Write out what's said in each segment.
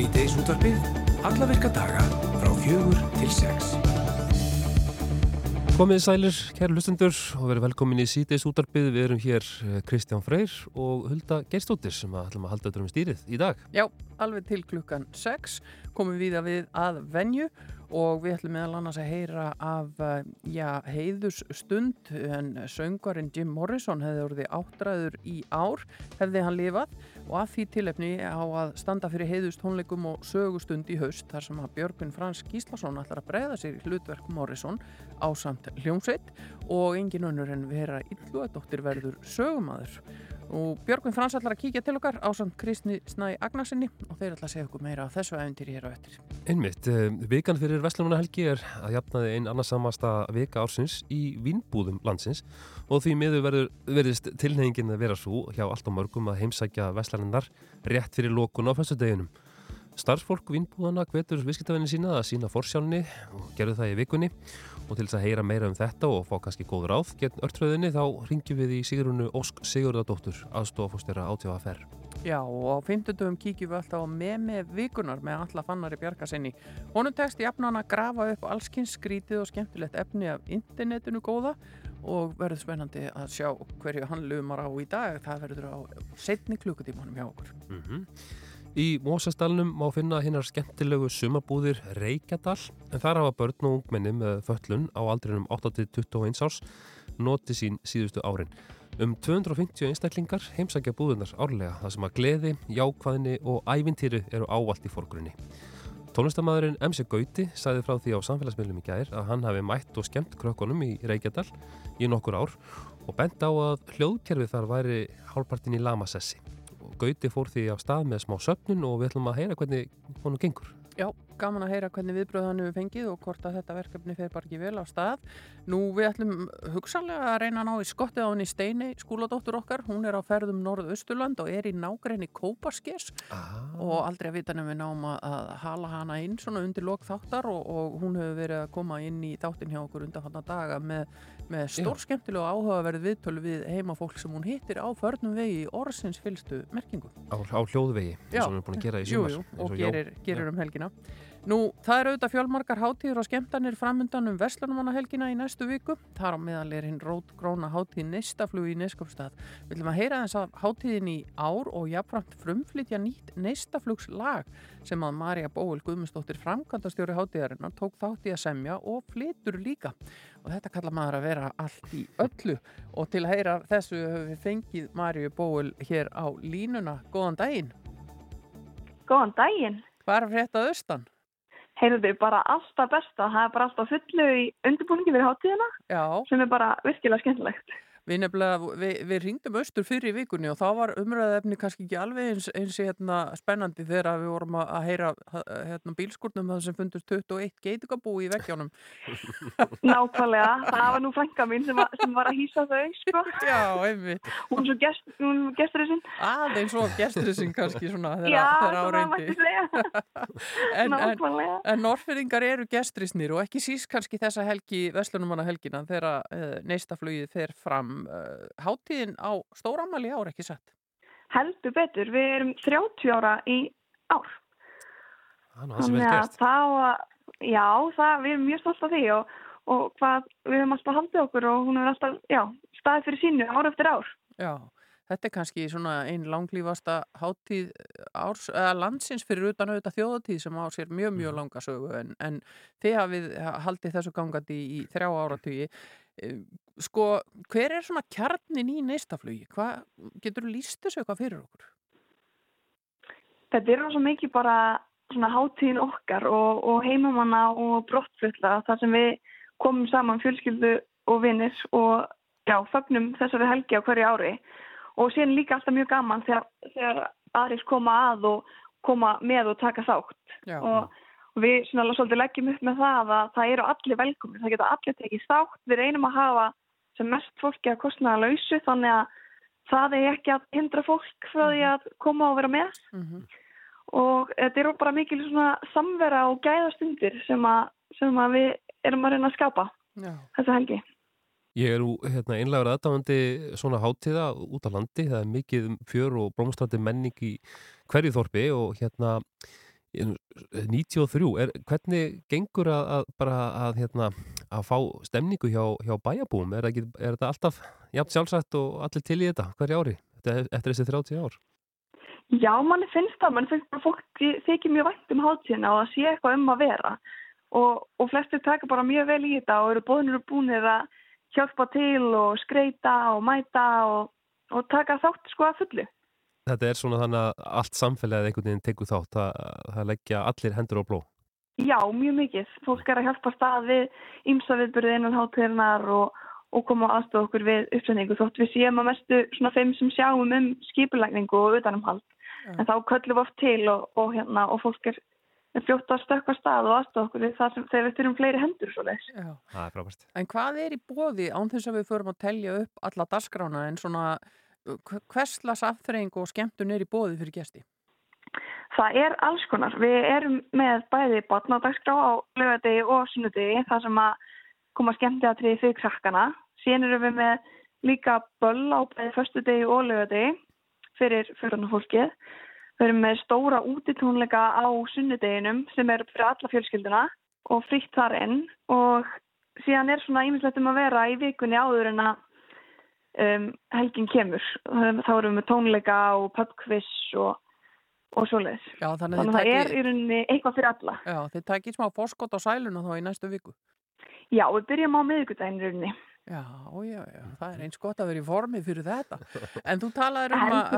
Síðdeis útvarpið, alla virka daga frá fjögur til sex. Komið sælir, kæru hlustendur og verið velkomin í síðdeis útvarpið. Við erum hér eh, Kristján Freyr og Hulda Gerstóttir sem að ætlum að halda þetta um stýrið í dag. Já, alveg til klukkan 6 komum við að við að venju og við ætlum meðal annars að heyra af eh, já, heiðus stund en söngvarinn Jim Morrison hefði orðið áttræður í ár hefði hann lifað og að því tilefni á að standa fyrir heiðust tónleikum og sögustund í haust þar sem að Björgun Frans Gíslason ætlar að breyða sér í hlutverk Morrison á samt hljómsveit og engin önnur en vera illu að dóttir verður sögumadur og Björgun Frans ætlar að kíkja til okkar á samt Kristni Snæ Agnarsinni og þeir ætlar að segja okkur meira á þessu æventyri hér á eftir. Einmitt, eh, vikan fyrir Vestlumuna helgi er að jafnaði einn annarsamasta vika ársins í vínbúðum landsins og því miður verður verðist tilnefingin að vera svo hjá allt á mörgum að heimsækja Vestlaninnar rétt fyrir lókun á fyrstudeginum. Starfsfólk vínbúðana hvetur viðskiptafinni sína að sína forsjálni og gerðu það í vikunni og til þess að heyra meira um þetta og fá kannski góð ráð gegn örtröðinni þá ringjum við í Sigurunu Ósk Sigurðardóttur aðstofastjóra átjáðaferð. Já og á 50. kíkjum við alltaf á með vikunar með alla fannari bjargasinni. Honum tekst jafnan að grafa upp allskynns skrítið og skemmtilegt efni af internetinu góða og verður spennandi að sjá hverju hann lumar á í dag. Það verður á setni klukkutímanum hjá okkur. Mm -hmm. Í Mósastalunum má finna hinnar skemmtilegu sumabúðir Reykjadal en þar hafa börn og ungmenni með föllun á aldrinum 8-21 árs noti sín síðustu árin. Um 250 einstaklingar heimsækja búðunar árlega þar sem að gleði, jákvæðinni og ævintýri eru ávalt í fórgrunni. Tónlistamæðurinn MC Gauti sæði frá því á samfélagsmiðlum í gæðir að hann hafi mætt og skemmt krökkunum í Reykjadal í nokkur ár og bent á að hljóðkerfið þar væri hálfpartin í lamasessi. Gauti fór því á stað með smá söpnun og við ætlum að heyra hvernig honum gengur. Já, gaman að heyra hvernig viðbröð hann hefur fengið og hvort að þetta verkefni fer bara ekki vel á stað. Nú við ætlum hugsalega að reyna að ná í skottið á henni Steinei, skúladóttur okkar. Hún er á ferðum Norð-Östurland og er í nágræni Kópaskes ah. og aldrei að vita nefnum við náum að hala hana inn svona undir lok þáttar og, og hún hefur verið að koma inn í þáttin hjá okkur undan hann daga með, með stór skemmtilega áhugaverð viðtölu við heimafólk sem hún hittir á förnum vegi í orðsins fylstu merkingu. Á, á hljóðvegi, eins og hún er búin að gera í sumar. Jú, jú, og gerir, gerir um helgina. Nú, það eru auðvitað fjölmarkar hátíður og skemmtanir framundan um Vestlunumannahelgina í næstu viku. Þar á meðal er hinn rótgróna hátíð Neistaflug í Neskopstað. Við viljum að heyra þess að hátíðin í ár og jafnframt frumflytja nýtt Neistaflugslag sem að Marja Bóel Guðmundsdóttir framkvæmdastjóri hátíðarinnar tók þátt í að semja og flytur líka. Og þetta kalla maður að vera allt í öllu og til að heyra þessu höfum við fengið Marju Bóel hér á línuna. Góðan daginn. Góðan daginn. Hvað er fréttað austan? Heyrðu bara alltaf besta, það er bara alltaf fullu í undirbúningi fyrir hátíðina Já. sem er bara virkilega skemmtilegt. Við nefnilega, við, við ringdum austur fyrir vikunni og þá var umræðefni kannski ekki alveg eins, eins hérna, spennandi þegar við vorum að heyra hérna, bílskurnum það sem fundust 21 geitingabú í veggjónum. Nákvæmlega, það var nú frænka mín sem var, sem var að hýsa þau, sko. Já, einmitt. Hún svo gest, gesturinn. Aðeins svo gesturinn kannski svona þegar áreindi. en, en, en norrfyrringar eru gesturisnir og ekki síst kannski þessa helgi, Veslunumanna helgina, þegar uh, neistaflugið fer fram uh, hátíðin á stóramæli ár ekki sett? Heldur betur, við erum 30 ára í ár. Þannig að það, já, það, við erum mjög stolt af því og, og hvað, við höfum alltaf haldið okkur og hún er alltaf, já, staðið fyrir sínu ár eftir ár. Já, þetta er kannski svona einn langlýfasta hátíð árs, eða landsins fyrir utan auðvitað þjóðatíð sem á sér mjög, mjög mm. langa sögu en, en þið hafið haldið þessu gangandi í, í þrjá áratígi. Sko, hver er svona kjarnin í neistaflugi? Hvað, getur líst þessu eitthvað fyrir okkur? Þetta er svo mikið bara svona hátíðin okkar og, og heimamanna og brottflulla þar sem við komum saman fjölskyldu og vinnir og já, fögnum þessari helgi á hverju ári og síðan líka alltaf mjög gaman þegar, þegar aðris koma að og koma með og taka þátt já. og við svona svolítið leggjum upp með það að það eru allir velkomni, það geta allir tekið státt, við reynum að hafa sem mest fólki að kostnaða lausu þannig að það er ekki að hindra fólk frá því að koma og vera með mm -hmm. og þetta eru bara mikil svona samvera og gæðastundir sem að, sem að við erum að reyna að skapa Já. þessa helgi. Ég er hérna, einlegar aðdáðandi svona háttíða út á landi, það er mikið fjör og blómstrandi menning í hverju þorpi og hérna 93, er, hvernig gengur að, að bara að, hérna, að fá stemningu hjá, hjá bæjabúum? Er, ekki, er þetta alltaf jafn sjálfsagt og allir til í þetta hverja ári? Eftir, þessi 30 ár? Já, manni finnst það, manni finnst að fólk þykir mjög vænt um hátíðina og að sé eitthvað um að vera. Og, og flestir taka bara mjög vel í þetta og eru bóðinur og búinir að hjálpa til og skreita og mæta og, og taka þátt sko að fullu. Þetta er svona þannig að allt samfélagið einhvern veginn tegur þátt, það, það leggja allir hendur á bló. Já, mjög mikið. Fólk er að hjálpa stað við ímsaviðburði innan hátíðinar og, og koma aðstofa okkur við uppsendingu þótt við séum að mestu svona þeim sem sjáum um skipulækningu og utanumhald. Ja. En þá köllum við oft til og, og, hérna, og fólk er fljótt að stökka stað og aðstofa okkur við það sem þegar við þurfum fleiri hendur svo leiðis. Það er frábært. En hvað er í bóði án þess að við förum að telja upp alla dasgrána en svona hverslas afþreying og skemmtun er í bóði fyrir gæsti? Það er alls konar. Við erum með bæði batnadagsgrá á lögadegi og sunnudegi þar sem að koma skemmtiatriði fyrir krakkana. Síðan erum við með líka böll á bæði förstu degi og lögadegi fyrir fyrirna fólkið. Við erum með stóra útitónleika á sunnudeginum sem er fyrir alla fjölskylduna og fritt þar inn og síðan er svona ímislegt um að vera í vikunni áður en að um, helgin kemur. Þá erum við með tónleika og pubquiz og, og svoleiðis. Þannig að það er í rauninni eitthvað fyrir alla. Já, þið takir smá fórskott á sæluna þá í næstu viku. Já, við byrjum á miðugudaginn í rauninni. Já, já, já, það er eins gott að vera í formi fyrir þetta. En þú talaður um að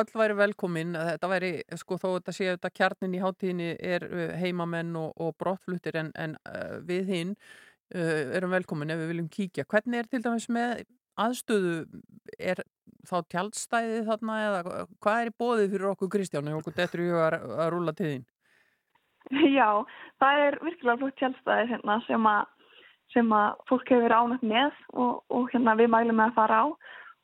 öll væri velkomin, þetta væri, sko þó þetta séu þetta kjarnin í háttíðinni er uh, heimamenn og, og brottfluttir en, en uh, við hinn uh, erum velkomin ef við viljum kíkja. Hvernig er til dæmis með aðstöðu er þá tjaldstæði þarna eða hvað er í bóðið fyrir okkur Kristján ef okkur dettur í að, að rúla til þín? Já, það er virkilega flott tjaldstæði hérna sem að, sem að fólk hefur verið ánægt með og, og hérna við mælum með að fara á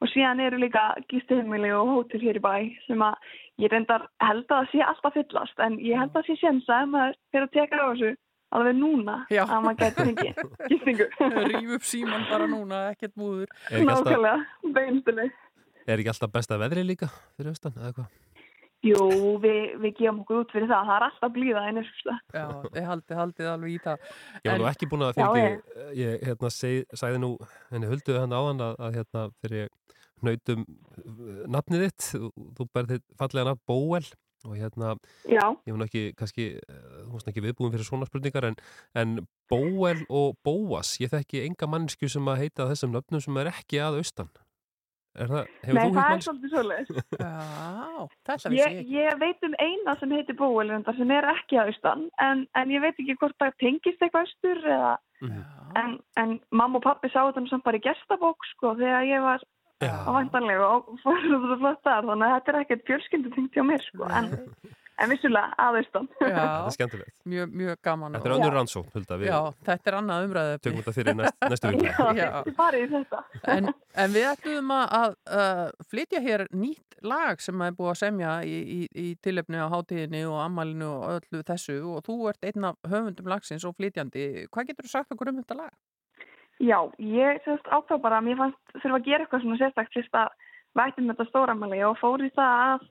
og síðan eru líka gístuheimili og hótel hér í bæ sem að ég reyndar held að það sé alltaf fyllast en ég held að það sé sjensa ef maður fyrir að teka á þessu alveg núna Já. að maður getur fengið giftingu. Rýf upp síman bara núna, ekkert múður. Nákvæmlega, beinstileg. Er ekki alltaf besta veðri líka fyrir austan, eða hvað? Jú, við, við gefum okkur út fyrir það. Það er alltaf blíða einnig. Já, þið haldið, haldið alveg í það. Ég var nú ekki búin að fylgja, ég, ég hérna, seg, sagði nú, henni hulduði hann á hann að, að hérna, þegar ég nautum nafnið þitt, þú berðið fallega nafn Bóel og hérna, Já. ég var ekki kannski, þú veist ekki viðbúin fyrir svona spurningar en, en Bóel og Bóas, ég þekki enga mannsku sem að heita þessum nöfnum sem er ekki að austan það, hefur Nei, þú það er svolítið svolítið ég, ég ekki. ég veit um eina sem heitir Bóel sem er ekki á austan en, en ég veit ekki hvort það tengist eitthvað austur eða, Mhm. Já, en, en mamma og pappi sá þetta nú samt bara í gestabók sko þegar ég var Já. á væntanlega og fór þetta flott þar þannig að þetta er ekkert fjölskyldu tengt hjá mér sko en, en vissulega að austan Þetta Já, er skemmtilegt. mjög, mjög gaman. Þetta er önnur rannsókn, Hulda, við Já, þetta er annað umræðu. tökum þetta fyrir næst, næstu þetta En, en við ætlum að, að uh, flytja hér nýtt lag sem er búið að semja í, í, í tilefni á hátíðinni og ammælinu og öllu þessu og þú ert einn af höfundum lagsins og flytjandi. Hvað getur þú sagt okkur um þetta lag? Já, ég sérst ákvað bara að mér fannst þurfa að gera eitthvað svona sérstakt fyrst að vættum þetta stóramæli og fór í það að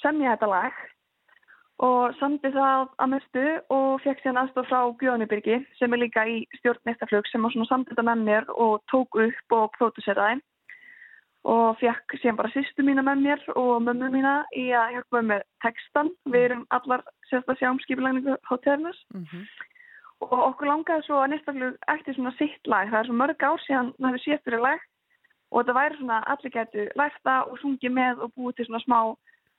semja þetta lag og samdi það að mestu og fekk síðan aðstof frá Guðanibyrgi sem er líka í stjórn neistaflug sem var svona samdi þetta með mér og tók upp og próduseraði og fekk síðan bara sýstu mína með mér og mömmu mína í að hjálpa með textan. Við erum allar sérst að sjá um hótelnus Mm -hmm. og okkur langaði svo að neistaflug eftir svona sitt lag. Það er svo mörg ár síðan það hefur sétt fyrir lag og þetta væri svona allir getur lært það og sungið með og búið til svona smá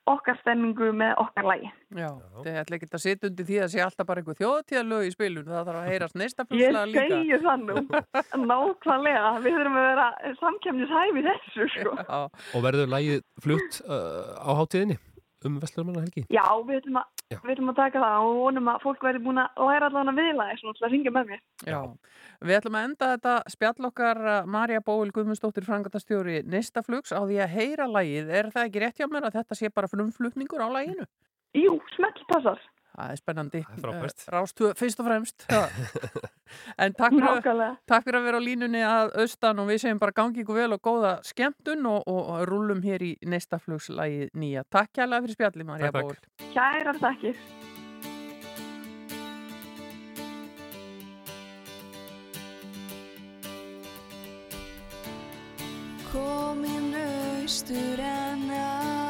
okkar stemmingu með okkar lagi. Já, þið ætla ekki að sitja undir því að sé alltaf bara einhver þjóðtíðalög í spilun, það þarf að heyrast Ég neistaflugslag líka. segi það nú, nákvæmlega, við þurfum að vera samkemnishæfi þessu sko. Já, Og verður lægið flutt uh, á hátíðinni um Vestlumanna helgi? Já, við ætlum, að, Já. við ætlum að taka það og vonum að fólk verði búin að læra allan að viðlaði svona til að ringja með mér. já. Við ætlum að enda þetta spjall okkar Marja Bóil Guðmundsdóttir frangatastjóri neistaflugs á því að heyra lagið. Er það ekki rétt hjá mér að þetta sé bara frumflutningur á laginu? Jú, smelt passar, Það er spennandi. Það er Rástu eh, fyrst og fremst. en takk fyrir, takk fyrir að vera á línunni að austan og við segjum bara gangi ykkur vel og góða skemmtun og, og rúlum hér í neista flugslægi nýja. Takk kærlega fyrir spjalli Marja Ból. Kæra takkir. Komin austur en að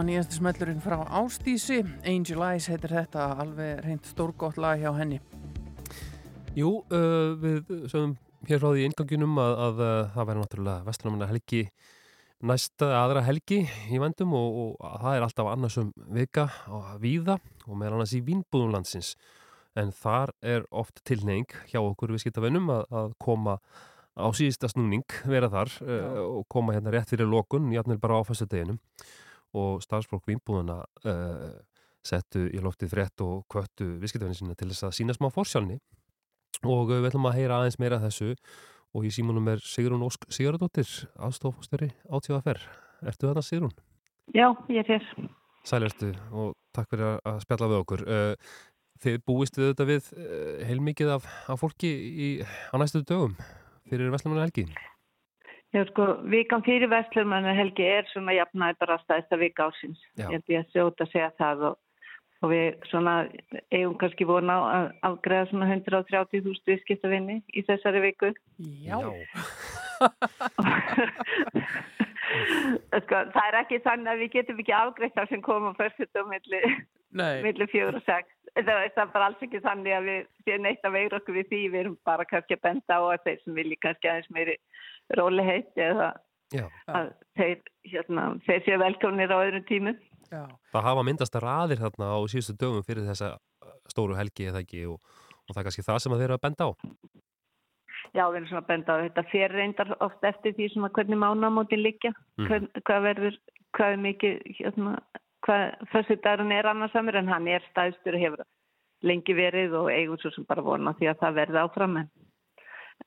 var nýjasti smellurinn frá Ástísi Angel Eyes heitir þetta alveg reynd stórgott lag hjá henni. Jú, uh, við sögum hér frá því inganginum að, að uh, það verður náttúrulega Vestlumanna helgi næsta aðra helgi í vendum og, og það er alltaf annarsum vika og víða og meðal annars í vínbúðum landsins. En þar er oft tilneying hjá okkur viðskiptavennum að, að koma á síðasta snúning vera þar uh, og koma hérna rétt fyrir lokun, jafnvel bara á fæstu deginum og starfsfólk vínbúðuna uh, settu í loftið frétt og kvöttu viðskiptavenni sína til þess að sína smá fórsjálni og uh, við ætlum að heyra aðeins meira þessu og í símunum er Sigrun Ósk Sigurðardóttir, aðstofstjóri átíðafer. Ertu þarna Sigrun? Já, ég er hér. Sælertu og takk fyrir að spjalla við okkur. Uh, Þið búistu þetta við heilmikið af, af fólki í, á næstu dögum fyrir Vestlumanna helgi? Já, sko, vikan fyrir Vestlumanna helgi er svona jafnæði bara stæðsta vika ásins. Já. Ég held ég að sjóta að segja það og, og við svona eigum kannski vona á að afgreða svona 130.000 viðskiptavinni í þessari viku. Já, sko, það er ekki þannig að við getum ekki afgreitt það sem koma fyrst og milli, Nei, milli fjögur og sex. Það er bara alls ekki þannig að við séum neitt að veira okkur við því. Við erum bara kannski að benda á að þeir sem vilji kannski aðeins meiri róliheit eða Já. að þeir, hérna, þeir séu velkomnir á öðrum tímum. já, Það hafa myndast raðir þarna á síðustu dögum fyrir þessa stóru helgi eða ekki og, og það er kannski það sem að þeir eru að benda á. Já, við erum svona benda á þetta fyrir reyndar oft eftir því svona hvernig mánamótin liggja, Mhm. Hvern, hvað verður, hvað er mikið, hérna, hvað þessi dagurinn er annarsamur en hann er staðstur og hefur lengi verið og eigum svo sem bara vona því að það verði áfram en,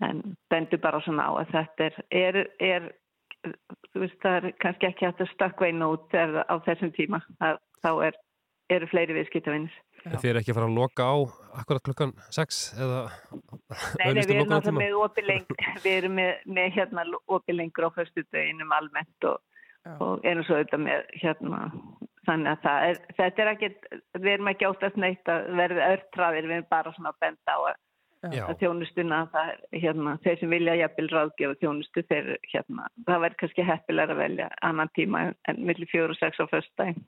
en bendur bara svona á að þetta er, er, er þú veist, það er kannski ekki hægt að stökkva inn út á þessum tíma, það, þá er, eru fleiri viðskiptavinnir. En Þið eru ekki að fara að loka á akkurat klukkan 6 eða Nei, nei, auglýstum við erum lokunartíma? náttúrulega með opið lengur, við erum með, með hérna opið lengur á fyrstu döginum almennt og, og erum svo auðvitað með hérna, þannig að það er, þetta er ekki, við erum ekki óttast neitt að verði örtraðir, við erum bara svona að benda á að, að þjónustuna, það er, hérna, þeir sem vilja jafnvel ráðgefa þjónustu, þeir, hérna, það verður kannski heppilega að velja annan tíma en, en millir fjóru og sex á fyrstu daginn.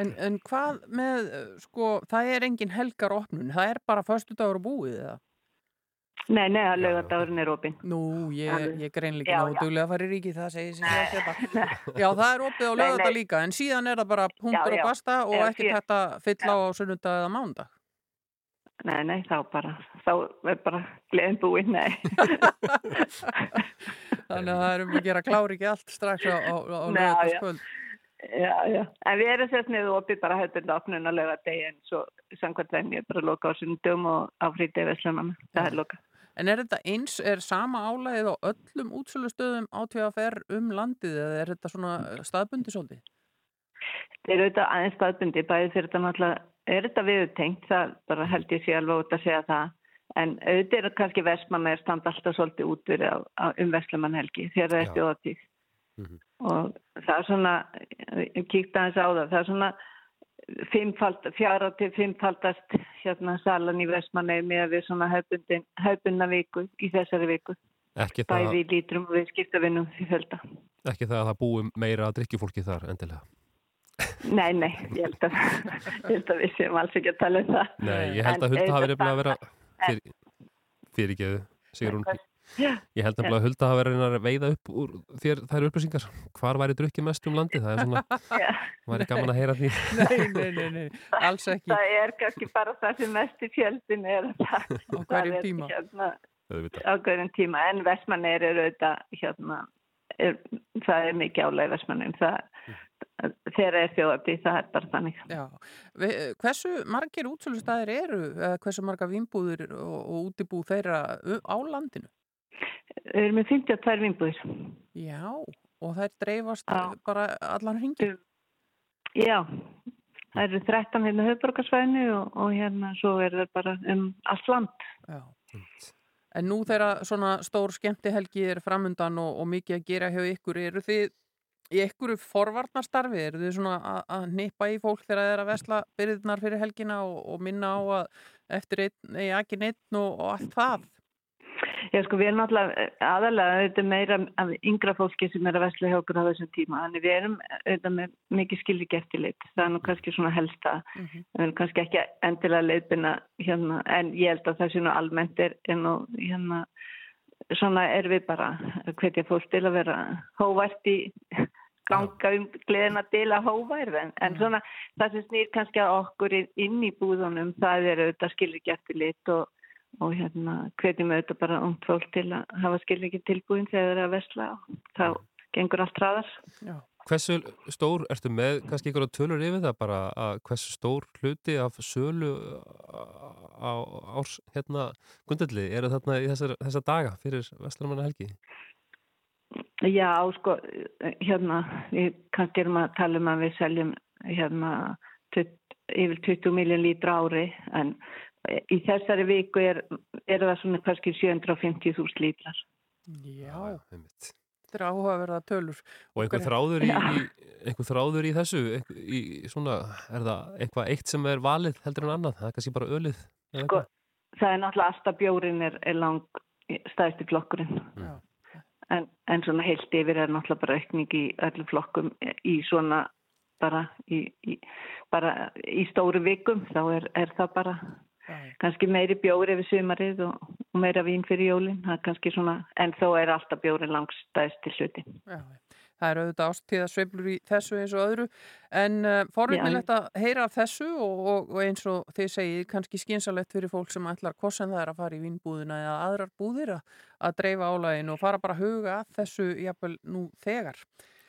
En, en hvað með, uh, sko, það er engin helgar opnun, það er bara föstudagur og búið eða? Nei, nei, að Já, laugadagurinn er opinn. Nú, ég, ég greinleiki Já, ná já. duglega að fara í ríki, það segir sér sjálft þetta. Já, það er opið á nei. líka, en síðan er það bara já. og basta og ekki þetta fylla á sunnudag eða mándag. Nei, nei, þá bara, þá er bara gleðin búinn, nei. Þannig að það er um að gera klári ekki allt strax á, á, á Nei, já. Já. En við erum sérst niður opið bara höfðbund opnun að löga degi en svo samkvæmt venni er bara loka á sundum og á frítið veslunum. Það er loka. En er þetta eins, er sama álægið á öllum útsölustöðum á TFR um landið eða er þetta svona staðbundi svolítið? Þeir eru auðvitað aðeins staðbundi, bæði fyrir þetta náttúrulega, er þetta viðutengt, það bara held ég sé alveg út að segja það. En auðvitað er kannski vestmanna er standa alltaf svolítið út fyrir á, á, um vestlumannhelgi þegar það er Já. stjóðatíð. Mhm. Og það er svona, ég kíkti aðeins á það, það er svona fimmfald, fjara til fimmfaldast hérna salan í vestmanna með við svona höfbundna viku í þessari viku. Ekki það, Bæði í lítrum og við skiptavinnum því fjölda. ekki það að það búi meira að drikkjufólki þar endilega. Nei, nei, ég held að, ég held að við séum alls ekki að tala um það. Nei, ég held að auðvitað reyfnilega að vera fyrir, fyrirgeðu, segir hún. Já, Ég held nefnilega að Hulda hafi verið að veiða upp úr þér þær upplýsingar. Hvar væri drukkið mest um landið? Það er svona, já. væri gaman að heyra því. Nei, nei, nei, nei, alls ekki. Það er kannski bara það sem mest í fjöldin er það. Á hverjum það er, tíma. Hérna, á hverjum tíma. En vestmannir eru auðvitað, hérna, er, það er mikið álega vestmannum. Það, þegar er þjóðabdi, það er bara þannig. Já, hversu margir útsölustæðir eru, eða hversu marga vinnbúðir og, og útibú þeirra á landinu? Við erum með 52 vinnbúðir. Já, og þær dreifast Já. bara allan hringi. Já, það eru 13 hérna höfbrukarsvæðinu og, og hérna svo er það bara um allt land. Já. En nú þegar svona stór skemmtihelgi er framundan og, og mikið að gera hjá ykkur, eru þið í ykkur forvarnastarfi, eru þið svona að, nippa í fólk þegar það er að vesla byrðnar fyrir helgina og, og minna á að eftir einn, eigi ekki neitt og allt það? Já, sko, við erum alltaf aðalega auðvitað meira af yngra fólki sem er að vesla hjá okkur á þessum tíma. Þannig við erum auðvitað með mikið skilriki eftirlit. Það er nú kannski svona helsta. Við erum kannski ekki endilega leiðbina hérna, en ég held að það sé nú almennt er, nú hérna, svona er við bara hvetja fólk til að vera hóvært í ganga um gleðina til að hóværð en, en svona það sem snýr kannski að okkur inn í búðunum það er auðvitað skilriki eftirlit og og hérna hvetjum auðvitað bara ungt fólk til að hafa skilviki tilbúin þegar það er að vesla og þá gengur allt hraðar. Já. Hversu stór, ertu með kannski ykkur á tölur yfir það bara að hversu stór hluti af sölu á árs hérna gundalli eru þarna í þessar, þessar daga fyrir Vestlarmanna helgi? Já, sko, hérna, við kannski erum að tala um að við seljum hérna tutt, yfir 20 miljón lítra ári en í þessari viku er, er það svona kannski 750.000 lítrar. Já, þetta er áhugaverða tölur. Og einhver þráður í, í, einhver þráður í þessu, í svona, er það eitthvað eitt sem er valið heldur en annað? Það er kannski bara ölið? Sko, það er náttúrulega alltaf bjórin er, er lang stæðsti flokkurinn. Já. En, en svona heilt yfir er náttúrulega bara aukning í öllum flokkum í svona bara í, í, bara í stóru vikum þá er, er það bara. Kannski meiri bjóri yfir sumarið og, og meira vín fyrir jólinn, en þó er alltaf bjórin langstæðst til hluti. Já, það er auðvitað ástíða sveiflur í þessu eins og öðru en uh, forvinnilegt að heyra af þessu og, og, og eins og þið segið kannski skynsalegt fyrir fólk sem ætlar hvort sem það er að fara í vínbúðina eða aðrar búðir að, að dreifa álægin og fara bara að huga að þessu jafnvel nú þegar.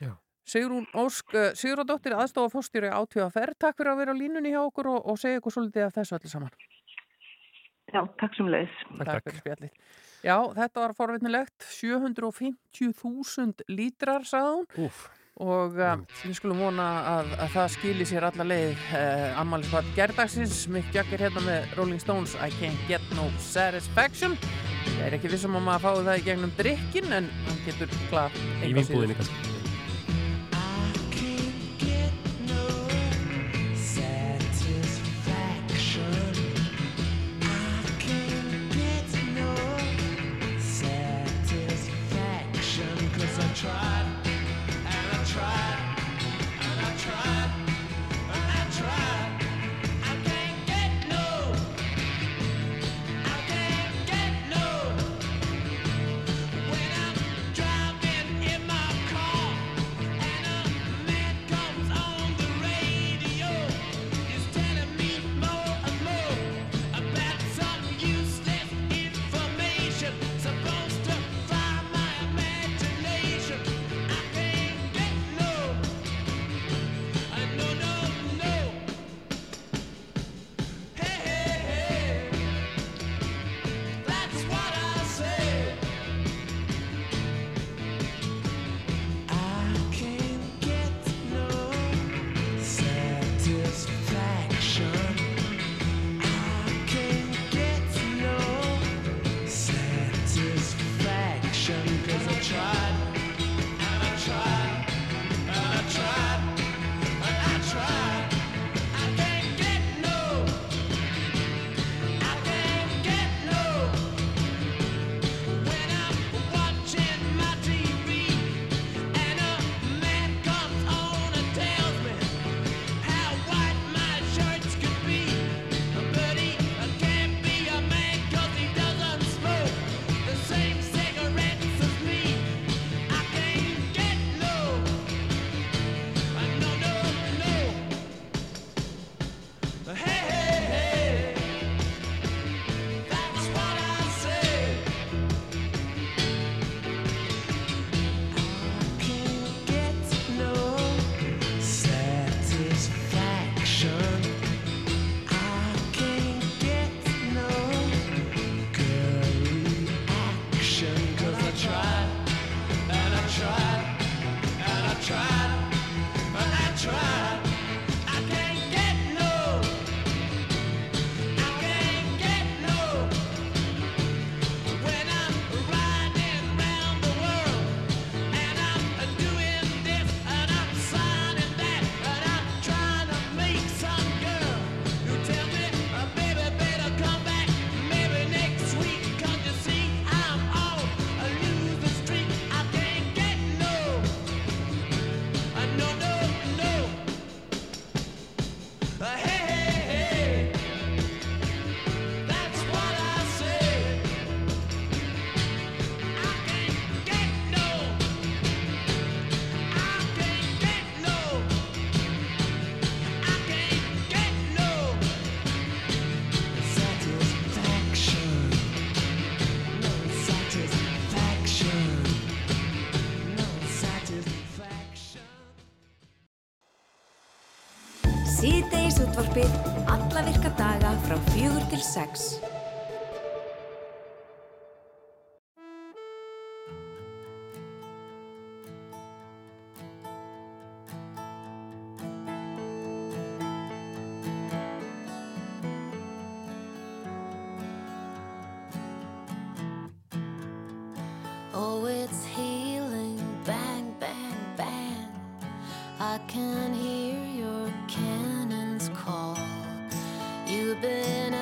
Já. Sigrún Ósk, uh, Sigurðardóttir aðstofa fórstýri átíðaferð, takk fyrir að vera á línunni hjá okkur og, og segja ykkur svolítið af þessu allir saman. Já, takk sem leiðis. Takk, Takk. fyrir spjallið. Já, þetta var forvinnilegt, 750.000 lítrar, sagði hún. Úf, og uh, við skulum vona að, að það skili sér alla leið uh, ammælisvað gerdagsins Mick Jagger hérna með Rolling Stones I can't get no satisfaction. Ég er ekki vissum að maður fái það í gegnum drikkin en hann getur klart í vínbúðinni kannski. Til sex. Oh, it's healing, bang, bang, bang. I can hear your cannons call. You've been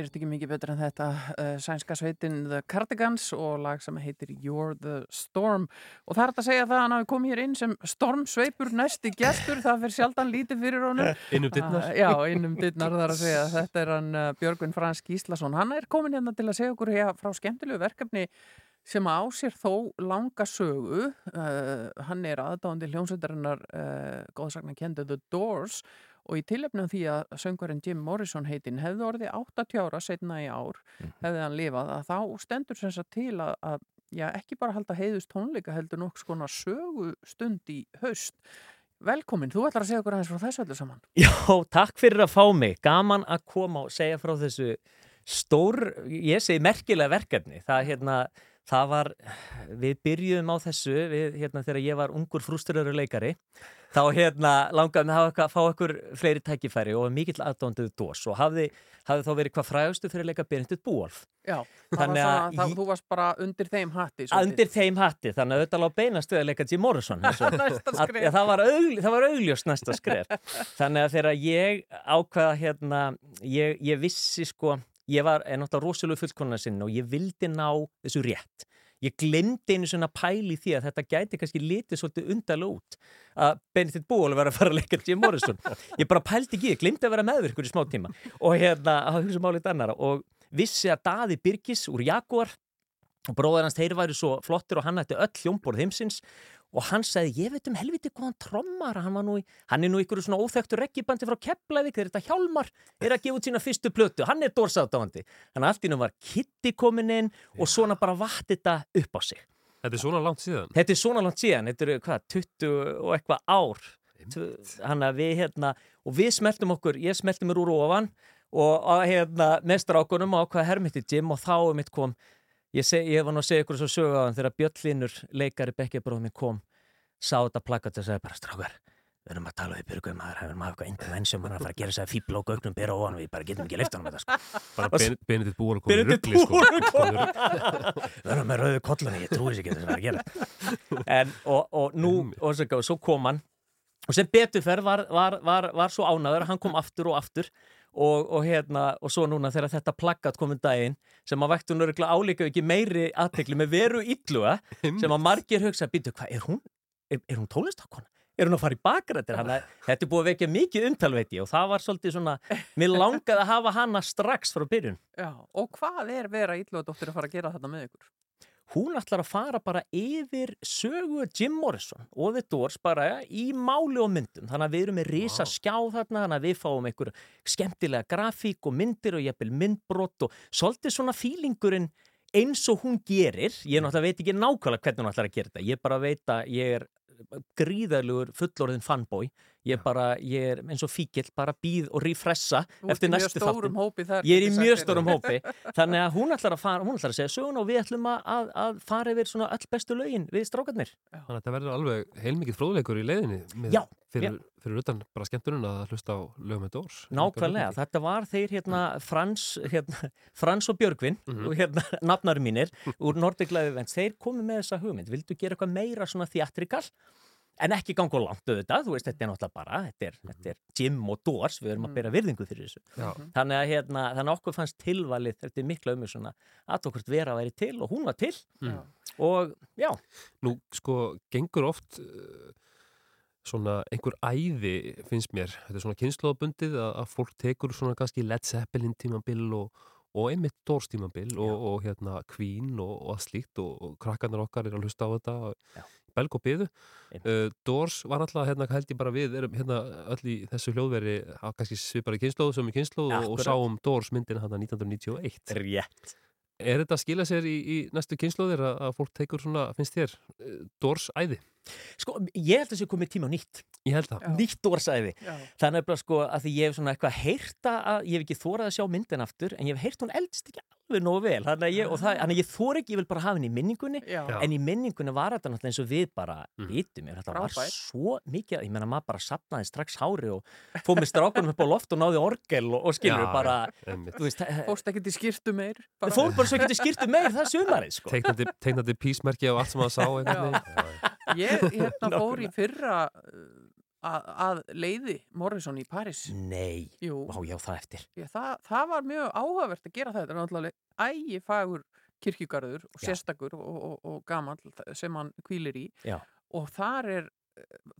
gerist ekki mikið betur en þetta uh, sænska sveitin The Cardigans og lag sem heitir You're the Storm. Og það er að segja það að hann hafi komið hér inn sem stormsveipur næsti gestur, það fyrir sjaldan lítið fyrir honum. Inn um dyrnar. Ah, Já, innum dittnar þar að segja. Þetta er hann uh, Björgvin Frans Gíslason. Hann er komin hérna til að segja okkur hér frá skemmtilegu verkefni sem á sér þó langa sögu. Uh, hann er aðdáðandi hljómsveitarinnar uh, góðsagnar kendi The Doors. og í tilefnum því að söngvarinn Jim Morrison heitinn hefði orðið 80 ára setna í ár, hefði hann lifað að þá stendur sem sagt til að, að já, ekki bara halda heiðust tónleika heldur nokks konar sögustund í haust Velkomin, þú ætlar að segja okkur aðeins frá þessu öllu saman Já, takk fyrir að fá mig. Gaman að koma og segja frá þessu stór, ég segi merkilega verkefni. Það, hérna, það var, við byrjuðum á þessu við, hérna, þegar ég var ungur frústuröru leikari þá hérna langaði með að fá okkur fleiri tækifæri og mikill aðdóndið dós og hafði, hafði þá verið hvað frægustu fyrir leika Benedikt Búolf. Já, Þannig að það, ég- þú varst bara undir þeim hatti Undir þeim hatti, þannig að þetta lág beinast við að leika Jim Morrison það var augljóst næsta skref. Þannig að þegar ég ákvaða hérna, ég, ég vissi sko ég var náttúrulega rosalega fullkonar sinn og ég vildi ná þessu rétt. Ég glemdi einu svona pæli því að þetta gæti kannski litið svolítið undarlega út að Benedikt Búol var að fara að leika Jim Morrison. Ég bara pældi ekki, ég glemdi að vera meðvirkur í smá tíma. Og hérna að hugsa málið annara og vissi að Daði Birgis úr Jaguar og bróðar hans þeir væri svo flottir og hann ætti öll hljómborð heimsins. Og hann sagði, ég veit um helviti hvað hann trommar hann, var nú í, hann er nú ykkur svona óþekktur reggibandi frá Keflavík, þeir þetta Hjálmar er að gefa út sína fyrstu plötu, hann er dórsátáandi þannig að allt í nú var Kitty komin inn og svona bara vatt þetta upp á sig. Þetta er svona langt síðan. Þetta er svona langt síðan, þetta eru hvað, 20 og eitthvað ár. Hann að við hérna og við smeltum okkur, ég smelti mér úr ofan og hérna með strákunum á hvað hermiti Jim og þá er mitt kom ég, seg, ég var nú að segja ykkur svo sögu á hann þegar Björnlinur leikari bekkjabróðum kom sá þetta plakat og sagði bara strákar við erum að tala við Björgum maður hefur maður eitthvað intervention maður að fara að gera þess að fíbla og gögnum ofan og við bara getum ekki að lifta hann með þetta sko. Bara Ben- Benedikt Búol komið Benedikt rugli, sko. Komið við erum með rauðu kollunni, ég trúi sér ekki þess að vera að gera. En, og, og nú og svo, og svo kom hann. Og sem betur fer var, var, var, var svo ánaður hann kom aftur og aftur og, og, hérna, og svo núna þegar þetta plaggat komið daginn sem að væktu nörgla álíka ekki meiri aðtekli með veru illuga sem að margir hugsa, býtu hvað, er hún er, er hún tólistakona? Er hún að fara í bakrættir? Þannig að þetta er búið að vekja mikið umtal veit ég og það var svolítið svona, mér langaði að hafa hana strax frá byrjun. Já, og hvað er vera íllóðdóttir að fara að gera þetta með ykkur? Hún ætlar að fara bara yfir sögu Jim Morrison og The Doors bara í máli og myndum. Þannig að við erum með risa skjá þarna, þannig að við fáum einhver skemmtilega grafík og myndir og jafnvel myndbrott og svolítið svona fílingurinn eins og hún gerir. Ég náttúrulega veit ekki nákvæmlega hvernig hún ætlar að gera þetta. Ég bara veit að ég er gríðarlegur fullorðin fanboy ég bara, ég er eins og fíkil bara býð og ert eftir næstu stórum þáttum. hópi þar, ég er í mjög stórum hópi þannig að hún ætlar að, fara, hún ætlar að segja sögun og við ætlum að, að, að fara yfir svona öll bestu lögin við strákarnir. Þannig að þetta verður alveg heilmikið fróðleikur í leiðinni með, Já, fyrir, fyrir utan bara skemmtunum að hlusta á lögum með Dórs. Nákvæmlega, þetta var þeir hérna Frans, hérna, Frans og Björgvin Mhm. og hérna nafnari mínir úr Nordic Live Events, þeir komu með þessa hugmynd vildu gera eitthvað meira svona theatrikal en ekki ganga of langt auðvitað, þú veist, þetta er náttúrulega bara þetta er, þetta er Jim og Doors, við erum að bera virðingu fyrir þessu. Já. þannig að hérna, þannig að okkur fannst tilvalið þetta er mikla um svona að okkur vera að væri til og hún var til. Mm. og já, Nú, sko, gengur oft uh, svona einhver æði, finnst mér, þetta er svona kynnslóðbundið að, að fólk tekur svona kannski Led Zeppelin tímabil og, og einmitt Dórs tímabil og, og hérna Queen og, og allt slíkt og, og krakkarnir okkar er að hlusta á þetta Já. Belg og byðu. Uh, Dórs var alltaf, hérna held ég bara við, erum hérna öll í þessu hljóðveri að kannski svipari kynnslóð sem er kynnslóð og, og Akkurat. sáum Dórs myndina hann 1991. rétt Er þetta að skila sér í, í næstu kynnslóðir að, að fólk tekur svona, finnst þér, uh, Dórs æði? Sko, ég held að þessi komið tíma á nýtt Ég það. Nýtt orðsæði þannig að sko að því ég hef svona eitthvað heyrta að ég hef ekki þórað að sjá myndin aftur en ég hef heyrt hún eldst ekki alveg nógu vel þannig að ég, og það, þannig að ég þór ekki, ég vil bara hafa henni í minningunni Já. En í minningunni var þetta náttúrulega eins og við bara Mm. vitum mér, þetta var Frábært. svo mikið ég menna maður bara sapnaði strax hári og fóð með strákunum upp á loft og náði orgel og, og skilur Já, bara, Einmitt. þú veist Fórst ekkert í skýrtu meir? bara- fór bara svo ekki skýrtu meir það Ég hérna fór í fyrra uh, að, að leiði Morrison í Paris. Nei, vá já það eftir ég, það, það var mjög áhugavert að gera þetta. Það er náttúrulega ægi fagur kirkjugarður og sérstakur og, og, og gamall sem hann kvílir í. Já. Og þar er,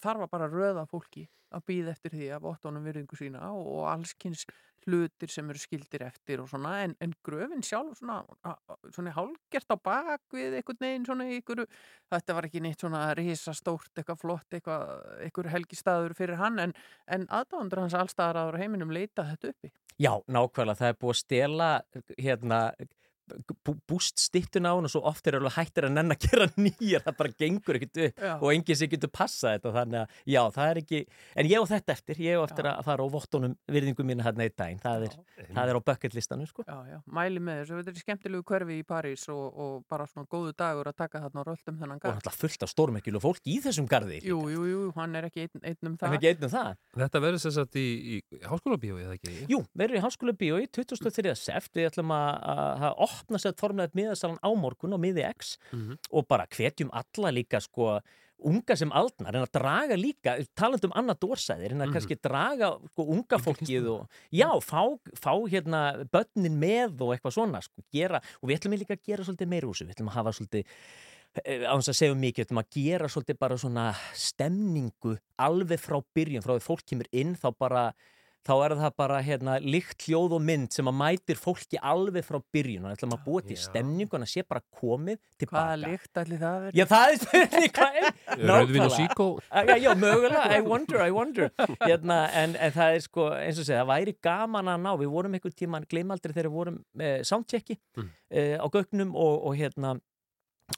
þar var bara röða fólki að býða eftir því að vottunum virðingu sína og, allskins hlutir sem eru skildir eftir og svona en, en gröfin sjálf svona, svona hálgert á bak við einhvern veginn svona einhverju þetta var ekki neitt svona risastórt eitthvað flott eitthvað, einhver helgistaður fyrir hann en, en aðdándur hans allstaðar áður á heiminum leita þetta uppi. Já, nákvæmlega, það er búið að stela hérna búst stittun á hann og svo oft er alveg hættir að nenn að gera nýjar það bara gengur ekkert upp Já. og enginn sem getur passa þetta þannig að já, það er ekki en ég á þetta eftir, ég á eftir að fara á vottunum virðingu mínu hérna einn daginn það er, það er á bucket listanum sko Já, já, mæli með þessu, þetta er skemmtilegu hverfi í París og, og bara svona góðu dagur að taka þarna og röldum þennan og garð. náttúrulega fullt af stórmerkilu fólk í þessum garði Jú, jú, jú, hann er ekki einn, einn um það. ekki einn um það Þetta verður sem sagt í, í háskóla bíói, eða ekki? Jú, verður í Háskóla bíói 23. seft, við ætlum að, að, að opna sér formlega miðasalan á morgun og miði X Mhm. og bara hvetjum alla líka sko unga sem aldnar, en að draga líka talandi um annað dórsæðir, en að Mhm. kannski draga sko, unga fólkið og já, fá, fá hérna börnin með og eitthvað svona, sko, gera og við ætlum líka að gera svolítið meira úr þessu, við ætlum að hafa svolítið eh, á þess að segja mikið, við ætlum að gera svolítið bara svona stemningu alveg frá byrjun, frá því fólk kemur inn þá bara þá er það bara hérna, líkt hljóð og mynd sem að mætir fólki alveg frá byrjun og ætlum að búa til Já. stemningu en að sé bara komið tilbaka. Hvaða lykt ætli það verið? Já, það er spurning hvað er. Rauðvin og síkó? Já, já, mögulega, I wonder, I wonder. Hérna, en, en það er sko, eins og segja, það væri gaman að ná. Við vorum einhvern tíman, gleymaldri þegar við vorum með soundchecki Mm. eh, á gögnum og, og hérna,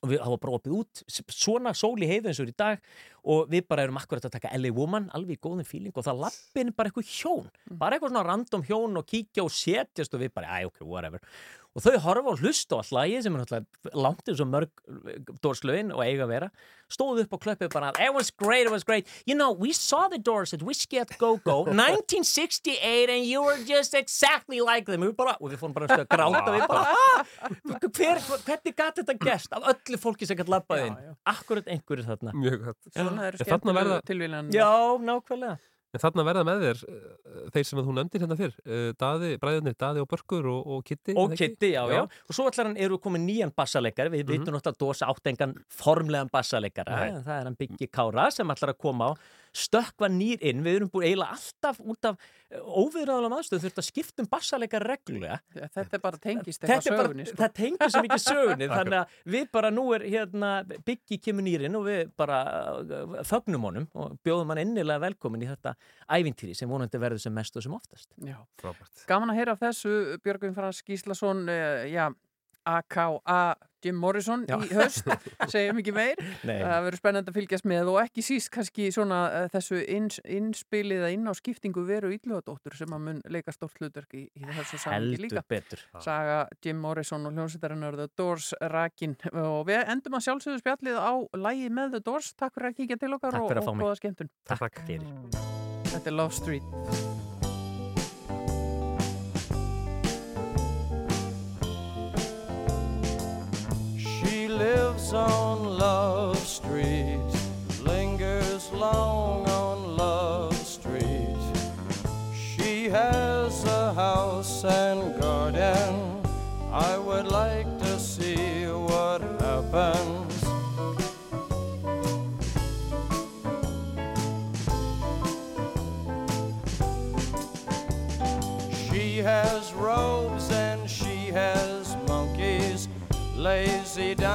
og við hafa bara opið út svona sól í heiðu eins og í dag og við bara erum akkurat að taka LA Woman alveg í góðum fíling og það lappin bara eitthvað hjón bara eitthvað svona random hjón og kíkja og setjast og við bara, æ, ok, whatever og þau horfa og hlusta á all lagið sem er náttúrulega langt eins og mörg dórslögin og eiga að vera. Stóðu upp og klöppu bara it was great, it was great. You know, we saw the doors at Whiskey at Go-Go 1968 and you were just exactly like them. Og við, bara, og við fórum bara að gráta við bara, "Ah, hver, hvernig gæti þetta gerst? Af öllu fólki sem gæti labbað inn. akkurat einhverju þarna. Mjög gott. Svona eru En þarna verða- skemmtilegu tilvílan. já, nákvæmlega En þarna verða með þér uh, þeir sem þú nefndir hérna fyrr, uh, Daði, bræðinir Daði og Börkur og, og Kitti. og? Kitty, já, já, og svo ætlar hann eru komin nýjan bassaleikari, við Mhm. vitum náttúrulega að Dósa átt engan formlegan bassaleikara, Nei. en það er hann Biggi Kára sem ætlar að koma á, stökkva nýr inn, við erum búin eiginlega alltaf út af óviðræðalega aðstöð þurft að skipta um bassaleikara reglulega Já, Þetta er bara tengist Þetta eitthvað er sögunni, sko. það tengir svo mikið sögunni þannig að við bara nú er hérna Biggi kemur nýrin og við bara uh, fögnum honum og bjóðum hann innilega velkomin í þetta ævintýri sem vonandi verður sem mest og sem oftast Já. Frábært. Gaman að heyra af þessu, Björgvin Frans Gíslason, uh, já, AKA Jim Morrison Já. í höst, segjum ekki meir. Nei. Það verður spennandi að fylgjast með og ekki síst kannski svona uh, þessu ins, innspiliða inn á skiptingu veru Yllugadóttur sem að mun leika stórt hlutverk í, í þessu heldur líka. betur Saga Jim Morrison og hljómsveitarinnar The Doors Rakin og við endum að sjálfsögðu spjallið á lægi með The Doors. Takk fyrir að kíkja til okkar og, og góða skemmtun. Takk fyrir Þetta er Love Street. On Love Street, lingers long on Love Street. She has a house and garden. I would like to see what happens. She has robes and she has monkeys, lazy diamond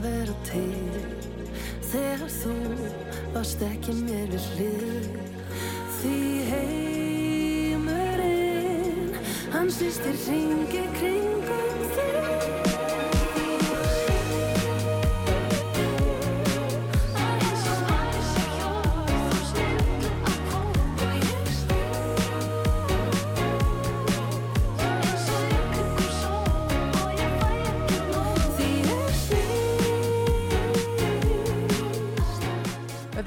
að vera til. Þegar þú varst ekki mér við hlið. Því heimurinn hann í ringi kringum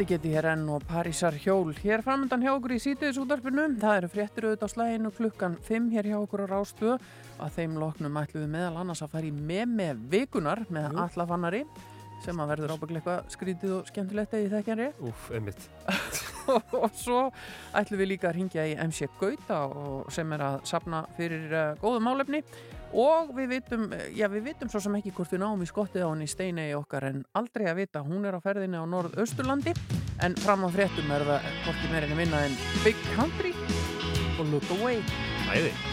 Þetta geti hér enn og Parísar hjól. Hér framöndan hjá okkur í sítiðis útarpinu. Það eru fréttir auðvitað á slæginu klukkan 5 hér hjá okkur á Rástöðu. Að þeim loknum ætlum við meðal annars að fara í með með vikunar með allafannari sem að verður ábygglega eitthvað skrítið og skemmtilegt eða í þekkjanri. Úf, einmitt. og svo ætlum við líka að ringja í MC Gauta sem er að sapna fyrir uh, góðu málefni. Og við vitum, eh, já við vitum svo sem ekki hvort við náum í skottið á henni steinegi okkar en aldrei að vita, hún er á ferðinni á Norð-Austurlandi en fram á fréttum er það hvorki meirinn að vinna en Big Country og Look Away. Æði.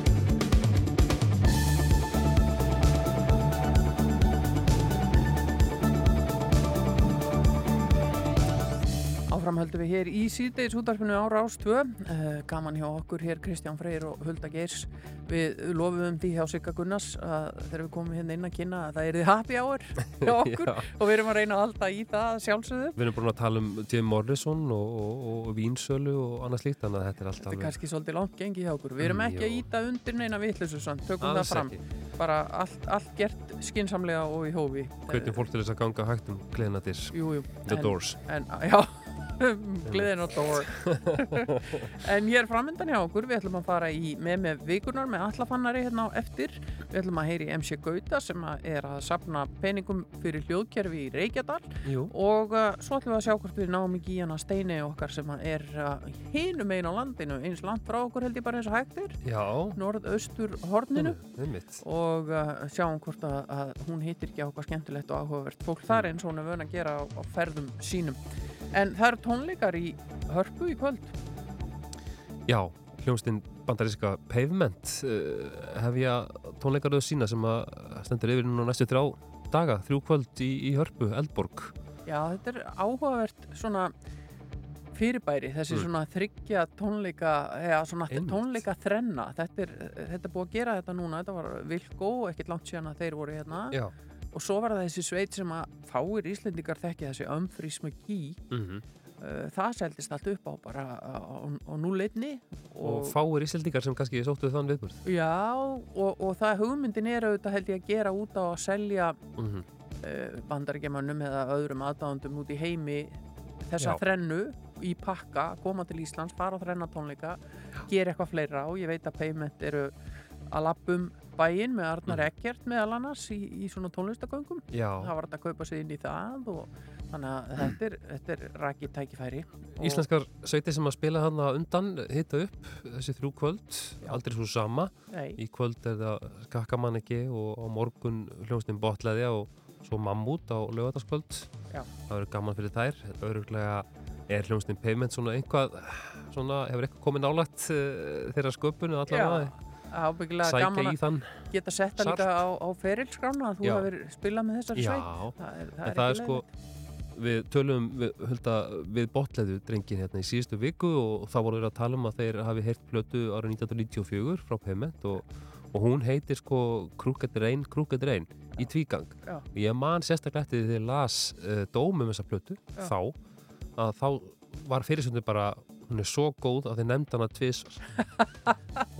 Áfram höldum við hér í síðdeis útvarpinu á Rás 2. Uh, gaman hjá okkur hér Kristján Freyr og Hulda Geirs. Við lofum því hjá Sigga Gunnars að þegar við komum hérna inn að kynna að það er þið happy hour hjá okkur og við erum að reyna að halda í það sjálfsögðu. Við erum búin að tala um Jim Morrison og, og, og Vínsölu og annað slíkt, þannig að þetta er allt Þetta er kannski svolítið langt gengi hjá okkur. Við erum Mm, ekki að íta undir neina samt, tökum það fram. Bara allt, allt gert skinsamlega og í hófi. Hvernig fólk til þess að ganga hægt um jú. The En- Doors. En, já, gleðin á door. en hér framöndan hjá okkur, við ætlum að fara í með með vikunar með allafannari hérna á eftir. Við ætlum að heyri MC Gauta sem að er að sapna peningum fyrir hljóðkerfi í Reykjadal Jú. og uh, svo ætlum við að sjá hvort við náum í hana steini okkar sem er uh, hinum einn á landinu, eins land frá okkur held ég bara eins og hægt er, Já, norðaustur horninu og uh, sjáum hvort að, að hún heitir ekki eitthvað skemmtilegt og áhugavert fólk þar eins og hún er vön að gera á, á ferðum sínum. En það eru tónleikar í hörpu í kvöld. Já, hljómsdinn bandaríska Pavement uh, hefja tónleikaröðu sína sem að stendur yfir núna næstu þrjá daga, þrjú kvöld í, í Hörpu, Eldborg. Já, þetta er áhugavert svona fyrirbæri, þessi Mm. svona þryggja tónleika, eða svona tónleika þrenna. Þetta er, þetta er búið að gera þetta núna, þetta var Vilko, ekkert langt síðan að þeir voru hérna. Já. Og svo var það þessi sveit sem að fáir Íslendingar þekki þessi Umfrís McGee. Mm Uh, það seldist allt upp á bara á, á, á núleitni Og, fáir íslendingar sem kannski sóttu þann viðbúrð. Já, og, og það hugmyndin er auðvitað held ég að gera út á að selja Mm -hmm. uh, bandaríkjamannum eða öðrum aðdáðandum út í heimi þessa Já. þrennu í pakka, koma til Íslands, fara á þrennatónleika, gera eitthvað fleira og ég veit að Payment eru að lappum bæinn með Arnar Eggert meðal annars í, í svona tónlistagöngum Mhm. Já. það var þetta að kaupa sig inn í það og þannig að þetta er, þetta er rakið tækifæri og- Íslenskar sveiti sem að spila hann undan hitta upp þessi þrjú kvöld, aldrei svo sama. Nei. Í kvöld er það Skakkamanniki og á morgun hljómsdinn Botleðja og svo Mammút á lögataskvöld. Já. Það verður gaman fyrir þær. Öruglega er hljómsdinn Payment svona einhvað, svona hefur eitthvað komið nálægt uh, þeirra sköpun allavega. Ábyggilega gaman að geta sett það salt. líka á, á ferilskrána að þú hefur spilað með þessari Já, sveit það er, það er það ekki sko við tölum við, við botleðu drengin hérna í síðustu viku og þá voru við að tala um að þeir hafi heyrt plötu árið 1994 frá Payment og, og hún heitir sko Crooked Rain í tvígang. Og ég man sérstaklega eftir því þegar ég las uh, dómum þessa plötu Já. þá að þá var fyrirsöndu bara hún er svo góð að þeir nefnd hana tvis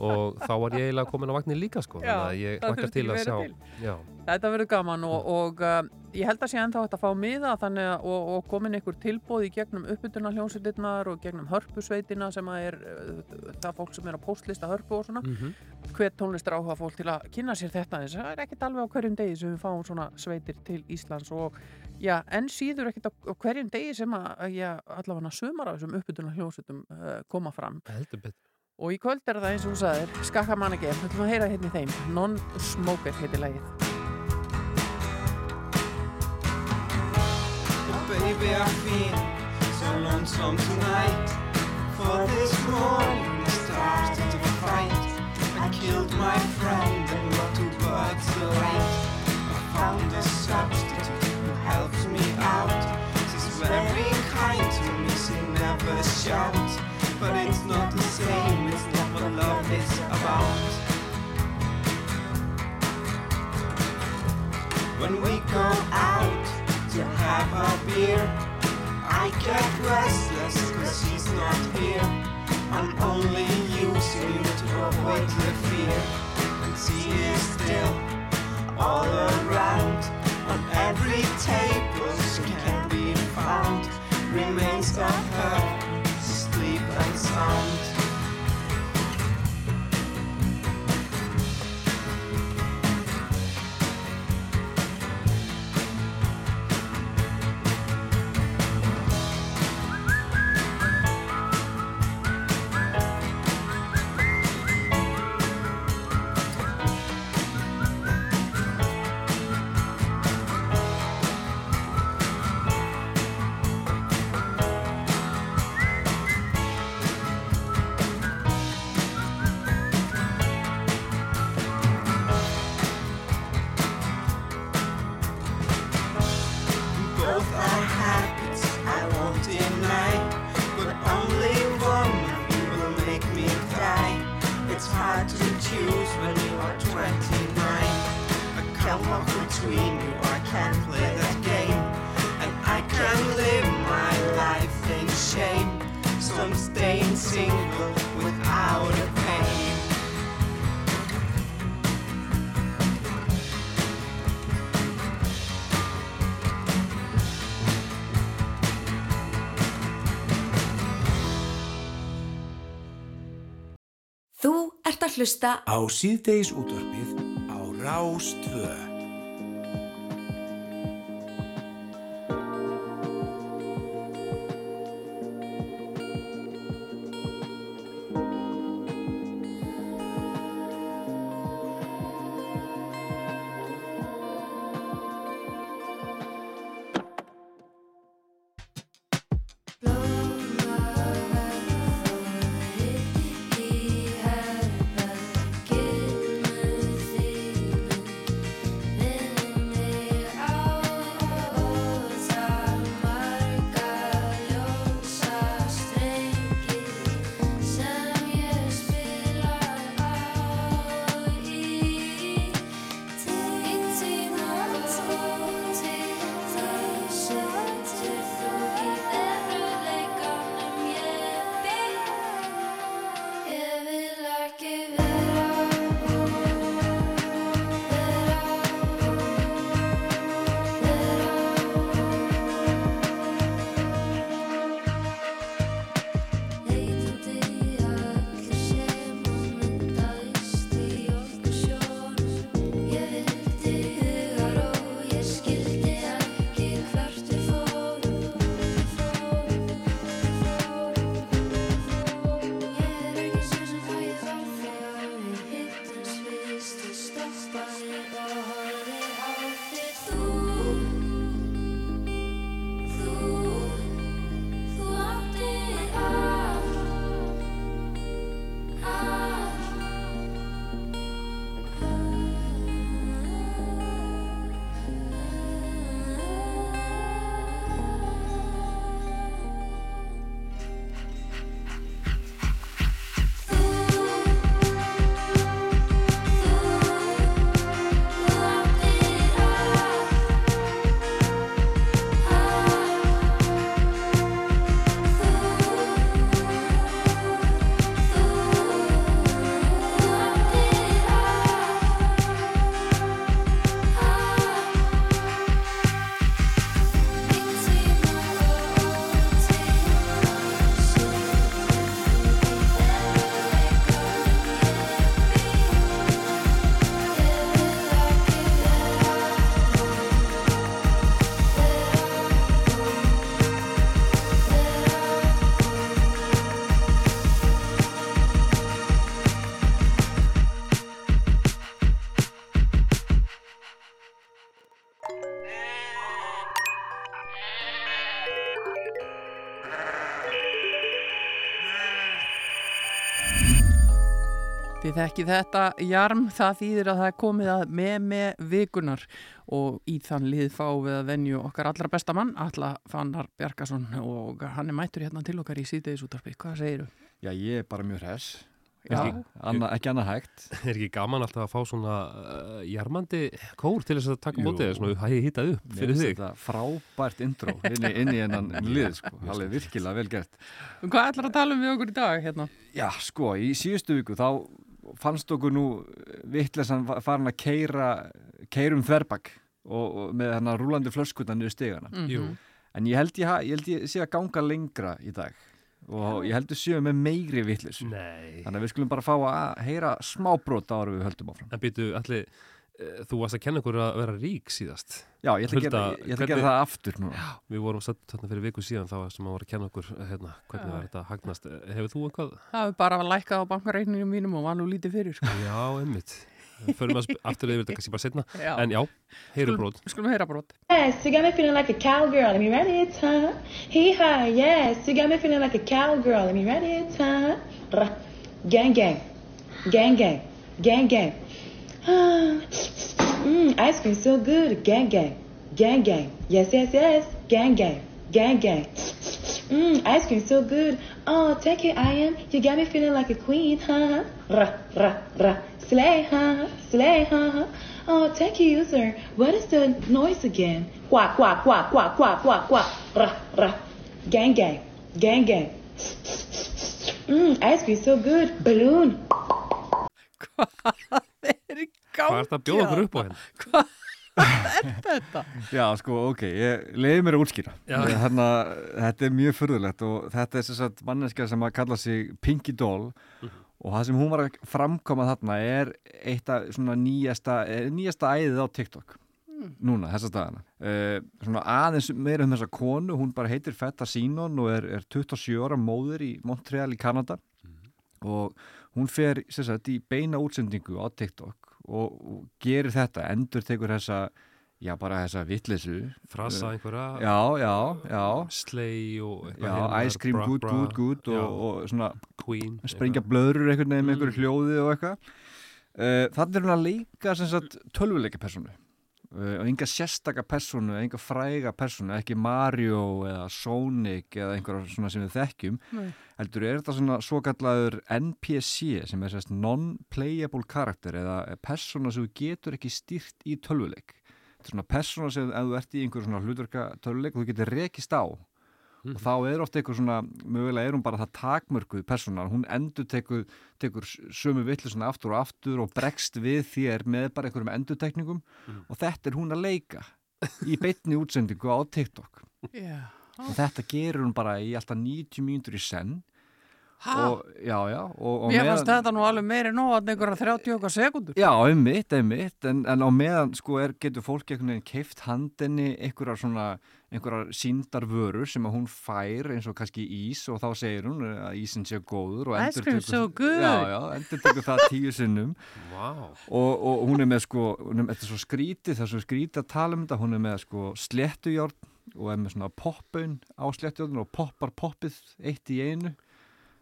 og þá var ég eiginlega komin á vagnir líka sko þannig að ég hlakkar til að sjá til. Þetta verður gaman og, og uh, ég held að sé ennþá hægt að fá miða þannig að og, og komin einhver tilbóð í gegnum uppbytuna hljómsveitirnar og gegnum hörpusveitina sem að er uh, það fólk sem er á postlista hörpu og svona Mhm. hver tónlistar áhuga fólk til að kynna sér þetta þess það er ekkert alveg á hverjum degi sem við fáum svona sveitir til Íslands og já, en síður ekkert á, á hverjum degi sem að, allavega sumar af þessum uppbytuna hljómsveitum uh, koma fram og í kvöld er það eins og þú sagðir skakka mann ekki, við ætlum að heyra hérna í þeim Non-Smoker heitir lagið Baby, I feel so lonesome tonight. For this morning, I started to fight. I killed my friend and got two birds alight. I found a me out. She's very kind to me, she never shouts. But it's not the same, it's not what love is about. When we go out to have a beer, I get restless cause she's not here. I'm only using you to avoid the fear. And she is still all around. On every table can be found. Remains of her, sleep and sound. Hlusta Á síðdeis útvarpið á Rás Þið þekki þetta jarm, það þýðir að það er komið að með með vikunar og í þann lið fá við að venju okkar allra besta mann, Alla Fannar Bjarkason og hann er mættur hérna til okkar í síðdegisútarpi. Hvað segiru? Já, ég er bara mjög hress. Já. Ekki, anna, ekki annað hægt. Er ekki gaman alltaf að fá svona uh, jarmandi kór til þess að taka mótið svona hægi hýtað upp fyrir finnst þig? Þetta frábært intro inn í, inn í ennan lið, sko. Alveg virkilega vel gert. Hvað ætlar að tala um við okkur í dag hérna? Já, sko, í síðustu viku þá fannst okkur nú vittlesan farin að keira, keirum þverbak og, og með hann að rúlandi flöskutan niður stegana. Mhm. Jú. En ég held ég, ha- ég held ég sé að ganga lengra í dag og ég heldur séu með meigri vittlis. Nei. Þannig að við skulum bara fá að heyra smábrót ára við höldum áfram. En býtu, allir, þú varst að kenna okkur að vera rík síðast. Já, ég ætla að gera- ég ætla að gera það aftur núna. Já, við vorum satt þarna fyrir viku síðan þá sem að voru að kenna okkur uh, hérna, hvernig var þetta hagnast. Eh, Hefur þú eitthvað? Það er bara að lækka á bankareikningum mínum og var nú lítið fyrir. Sko. Já, einmitt. Förum sp- aftur yfir þetta kannski bara setna. Já. En já, heyrum brót. Skulum heyra brot. Yes, you got me feeling like a cowgirl. Let me ready it, huh? Hee ha, yes, you got me feeling like a cowgirl. Let me ready it, huh? Rah. Gang, gang, gang, gang, gang, gang. Mm, ice cream so good. Gang, gang, gang, gang. Yes, yes, yes. Gang, gang, gang, gang. Mmm, ice cream so good. Oh, take it, I am. You got me feeling like a queen, huh? Rah, rah, rah. Slay, huh? Slay, huh? Oh, take it, user. What is the noise again? Quack, quack, quack, quack, quack, quack, quack. Rah, rah. Gang, gang, gang, gang. Mmm, ice cream so good. Balloon. Hvað er þetta að bjóða okkur upp á henn? Hvað er þetta? Já, sko, ok, ég leiði mér að útskýra. Þannig að þetta er mjög furðulegt og þetta er þess að manneska sem að kalla sig Pinky Doll og það sem hún var að framkoma þarna er eitt af svona nýjasta, eh, nýjasta æðið á TikTok. Núna, þessa dagana. Uh, svona aðeins meira um þessa konu, hún bara heitir Fetta Sinon og er, er 27 ára móður í Montreal í Kanada og hún fer sagt, í beina útsendingu á TikTok og, og gerir þetta, endur tekur þessa já, bara þessa vitleysu. Frasa einhverja. já, já, já. Slay og já, hérna, ice cream, good, good, good og, og svona Queen sprengja blöður einhvern veginn með einhverju hljóði og eitthvað. Uh, þannig er hún að leika tölvuleika personu og enga sérstaka personu, enga fræga personu ekki Mario eða Sonic eða einhverja svona sem við þekkjum. Nei. heldur er þetta svona svo kallaður NPC sem er sérst non-playable karakter eða persóna sem þú getur ekki stýrt í tölvuleik. Þetta er svona persóna sem ef þú ert í einhverjum svona hlutverka tölvuleik og þú getur rekist á og þá er ofta eitthvað svona mögulega er hún bara það takmörkuð persóna hún endur tekur, tekur sömu vittlusuna aftur og aftur og bregst við þér með bara einhverjum endurtekningum og þetta er hún að leika í beitni útsendingu á TikTok Já. og þetta gerur hún bara í alltaf 90 mínútur í senn? Og já, já og, og Mér meðan- fannst þetta nú alveg meiri nóg að einhverja 30 okkar sekundur. Já, einmitt, einmitt, en, en á meðan sko er, getur fólk einhvern veginn keift handinni einhverjar svona, einhverjar síndar vörur sem að hún fær eins og kannski ís og þá segir hún að ísinn sé góður og so endur tekur það tíu sinnum Vá. og, og hún er með sko, hún er, þetta er svo er svo skrítið að tala um þetta, hún er með sko sléttujárn og er með svona poppaun á sléttujárn og poppar poppið eitt í einu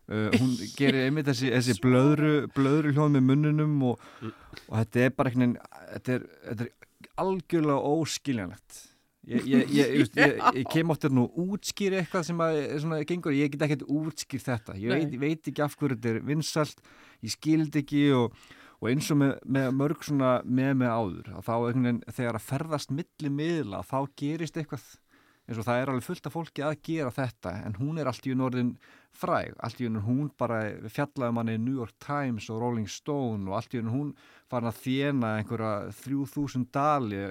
Uh, hún gerir einmitt þessi, þessi blöðru, blöðru hljóð með munnunum og, og þetta er bara einhvern veginn þetta er, þetta er algjörlega óskiljanlegt. Ég, ég, ég, ég, kem átt hérna og útskýri eitthvað sem að, svona, gengur, ég get ekkert útskýrt þetta. Ég veit, veit ekki af hverju þetta er vinsalt ég skildi ekki og, og eins og með, með mörg svona með með áður að þá einhvern veginn þegar að ferðast milli miðla þá gerist eitthvað eins og það er alveg fullt af fólki að gera þetta en hún er allt í unn orðin fræg allt í unn hún bara fjallaði manni New York Times og Rolling Stone og allt í unn hún farin að þjena einhverja 3000 dali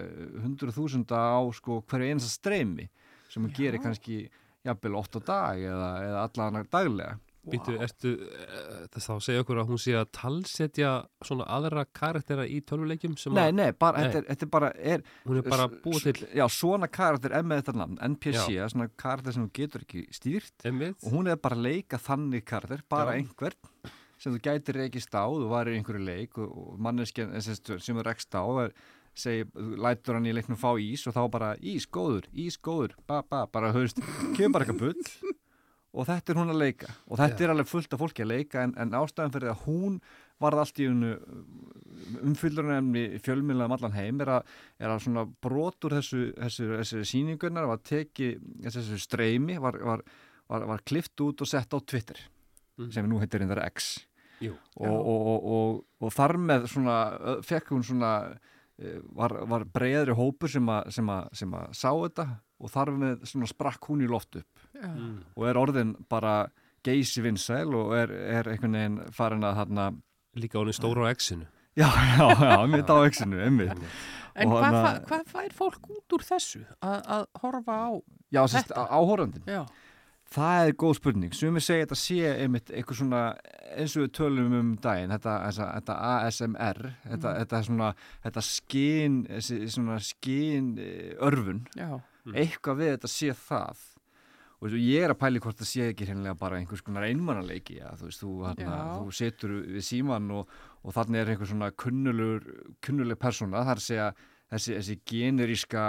100.000 á sko hverju einasta streymi sem hún gerir kannski jafnvel 8 á dag eða, eða allan daglega Býtu, ertu þess þá að segja okkur að hún sé að talsetja svona aðra karaktera í tölvuleikjum sem Nei, að... nei, bara, þetta er, þetta er bara er, Hún er bara búið til Já, svona karakter er með þetta nafn NPC, svona karakter sem þú getur ekki stýrt. Einmitt. og hún er bara leika þannig karakter, bara Já. einhvern sem þú gætir reykist á, þú var í einhverju leik og, og manneskjan eh, sem þú rekst á er, segi, lætur hann í leiknum fá ís og þá bara ís góður, ís góður ba, ba, bara höfst, kemur bara eitthvað bull og þetta er hún að leika og þetta er alveg fullt af fólki að leika en, en ástæðan fyrir að hún varð allt í unnu umfyllurinn fjölmiðlega um allan heim er að, er að svona brotur þessu, þessu, þessu síningunnar var tekið þessu streymi var, var, var, var klift út og sett á Twitter Mhm. sem nú heitir reyndar X Jú. og, og, og, og, og þar með svona, fekk hún svona var, var breiðri hópur sem að, sem, að, sem að sá þetta og þar með svona sprakk hún í loft upp Já. Mm. og er orðin bara geysi vinsæl og er, er einhvern veginn farin að þarna Líka orðin stóra á X-inu Já, já, já, mitt á X-inu, einmitt En hvað, fa hvað fær fólk út úr þessu að, að horfa á Já, sérst, áhórandin Já. Það er góð spurning, sumir segja þetta sé einmitt eitthvað svona, eins og við tölum um daginn, þetta, þessa, þetta ASMR þetta, Mhm. þetta svona þetta þessi svona skinn örfun. Já. eitthvað við þetta sé það. Og veist, ég er að pæli hvort það sé ekki hreinlega bara einhvers konar einmannaleiki ja, þú veist, þú, hana, þú setur við síman og, og þannig er einhver svona kunnulegur, kunnuleg persóna, það er að segja þessi, þessi generíska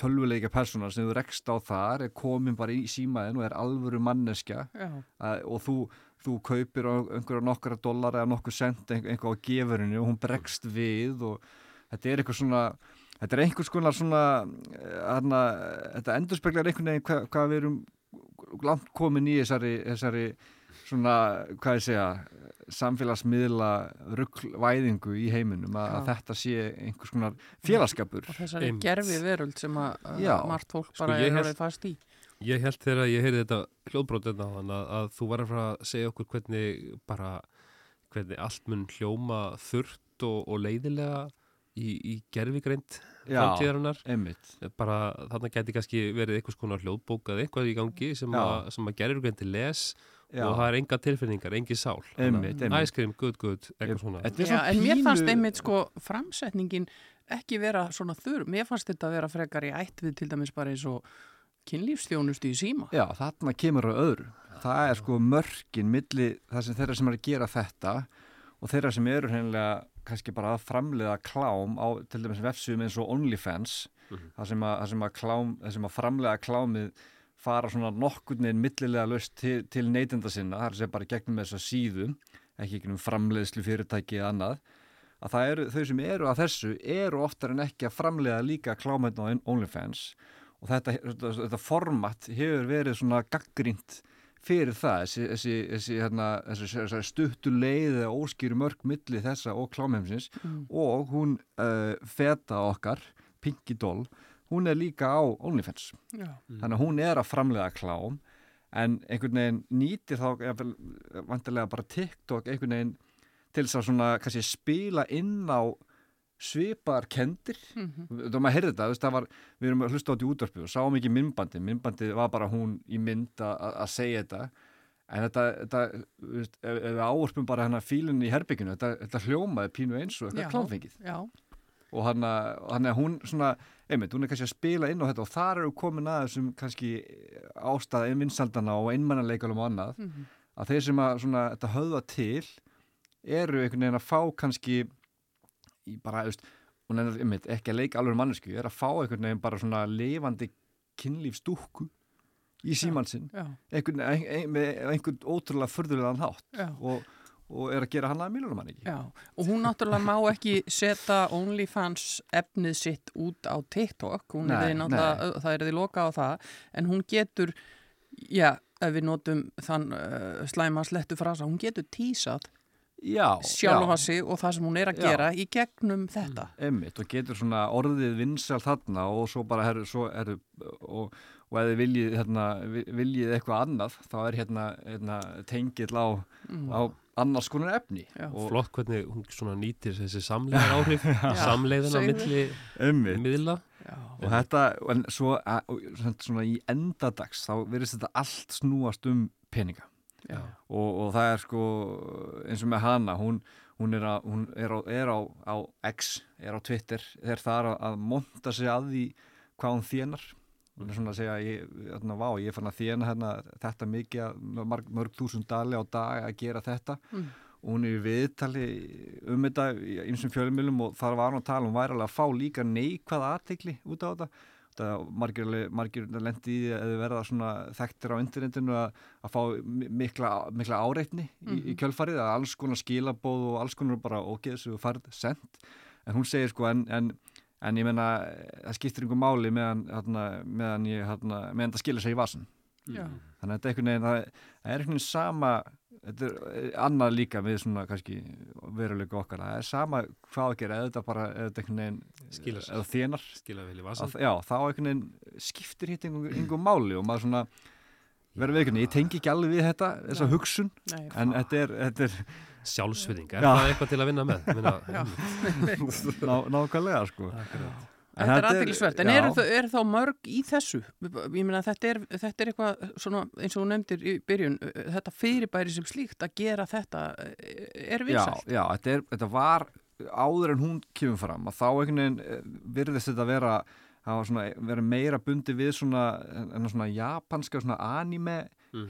tölvuleika persóna sem þú rekst á þar er komin bara í símaðin og er alvöru manneskja. Að, og þú, þú kaupir einhverja nokkra dólar eða nokkur sent ein- eitthvað á gefurinu og hún bregst við og þetta er eitthvað svona þetta er einhvers konar svona eh, hana, þetta endurspeglar einhvern veginn hvað, hvað við erum langt komin í þessari, þessari svona, hvað ég segja samfélagsmiðla rugglvæðingu í heiminum að, að þetta sé einhvers konar félagskapur og þessari gerfi veröld sem að Já. margt fólk Sko, bara ég er orðið fast í. Ég held þegar ég heyrði þetta hljóðbrót hérna á hann að, að þú var að fara að segja okkur hvernig bara hvernig allt mun hljóma þurrt og, og leiðilega í, í gerfigreind Já, framtíðarinnar. bara þarna geti kannski verið einhvers konar hljóðbók eða eitthvað í gangi sem, að, sem að gerfigreind les Já. og það er enga tilfinningar, engi sál. Einmitt, Þannig að einmitt. Ice cream, good, good, eitthvað svona. Já, en mér fannst einmitt sko framsetningin ekki vera svona þurr. Mér fannst þetta að vera frekar í ætt við til dæmis bara eins og kynlífstjónustu í síma. Já, þarna kemur á öðru. Það er sko mörkin milli það sem þeirra sem er að gera þetta og þeirra sem eru hreinlega kannski bara að framleiða klám á til dæmis vefsum eins og OnlyFans. Það sem að, það sem að, klám, það sem að framleiða klámið fara svona nokkurnin millilega löst til, til neytenda sinna, það er sem bara gegnum þessa síðu, ekki ekki um framleiðslu fyrirtæki eða annað, að það eru þau sem eru að þessu eru oftar en ekki að framleiða líka klámið á OnlyFans og þetta, þetta, þetta format hefur verið svona gaggrínt fyrir það, þessi, þessi, þessi, hérna, þessi, þessi stuttu leið eða óskýru mörg milli þessa og klámheimsins Mm. og hún uh, feta okkar, Pinky Doll hún er líka á OnlyFans Já. þannig að hún er að framlega klám en einhvern veginn nýtir þá jafnvel, vantilega bara TikTok einhvern veginn til þess að svona kannski spila inn á svipar kendir Mhm. þú maður heyrði þetta, veist, það var við erum að hlusta á þetta í útvarpi og sáum ekki myndbandi myndbandi var bara hún í mynd að- segja þetta en þetta, þetta veist, ef, ef við áorpum bara hennar fílinn í herbygginu, þetta, þetta hljómaði pínu eins og eitthvað klámfengið já. og hann að hún svona, einmitt, hún er kannski að spila inn á þetta og þar eru komin að þessum kannski ástæða einvinnsaldana og einmannaleikarum og annað Mhm. að þeir sem að svona, þetta höfða til eru einhvern veginn að fá kannski í bara, veist, hún er einmitt, ekki að leika alveg mannesku, er að fá einhvern veginn bara svona lifandi kynlífstúkku í símann sinn já. einhvern, ein, ein, með einhvern ótrúlega förðulegan hátt Já. og, og er að gera hann að miljónum hann ekki Já, og hún náttúrulega má ekki setja OnlyFans efnið sitt út á TikTok, hún er Nei, því náttúrulega, það er því loka á það, en hún getur, já, ef við notum þann uh, slæma slettu frasa, hún getur tísað já, sjálfa já. sig og það sem hún er að Já. gera í gegnum þetta. Einmitt, og getur svona orðið vinsal þarna og svo bara herru, svo er, og, og ef þið viljið, hérna, vi- viljið eitthvað annað þá er hérna, hérna tengill á, Mm. á annars konar efni. Flott hvernig hún svona nýtir þessi samleiðar áhrif samleiðin á milli Einmitt. miðla. Og þetta, en svo svona í endadags þá verðist þetta allt snúast um peninga. Já. og, og það er sko eins og með hana, hún, hún er, að, hún er, á, er á, á X, er á Twitter, er þar að, að monta sig að því hvað hún þénar hún er svona að segja, ég, þarna, vá, ég fann að þéna hérna, þetta mikið, mörg, mörg þúsund dali á dag að gera þetta Mm. og hún er í viðtali um þetta í einsum fjölumilum og þar var hún að tala, hún væri alveg að fá líka neikvað aðtekli út á þetta það margir, margir lendi í því að verða svona þekktir á internetinu að, að fá mi- mikla, mikla áreitni í, í Mhm. kjölfarið, að alls konar skilabóð og alls konar bara ógeð sem þú færð sendt, en hún segir sko en, en, en ég menna það skiptir einhver máli meðan, hérna, meðan ég, hérna, meðan það skilur sig í vasan Já. þannig að þetta er einhvern veginn það er einhvern veginn sama þetta er eh, annað líka við svona kannski veruleika okkar, það er sama hvað að gera, eða þetta bara eða þetta einhvern veginn Skilar sér. eða þénar. Skilar vel í vasann. Að- já, þá einhvern veginn skiptir hitt einhver, einhver máli og maður svona verður við einhvern veginn, ég tengi ekki alveg við þetta þessa hugsun, Nei, en þetta er, þetta er Sjálfsvirðing, er Já. það eitthvað til að vinna með? Minna, Ná, nákvæmlega sko En Þetta er aðeinsvert, en já. eru, þau- eru þá mörg í þessu? Ég meina þetta er, þetta er eitthvað svona eins og þú nefndir í byrjun, þetta fyrirbæri sem slíkt að gera þetta er já, vinsælt. já þetta, er, þetta var áður en hún kemur fram að þá einhvern veginn eh, virðist þetta vera hafa svona, vera meira bundi við svona, svona japanska svona anime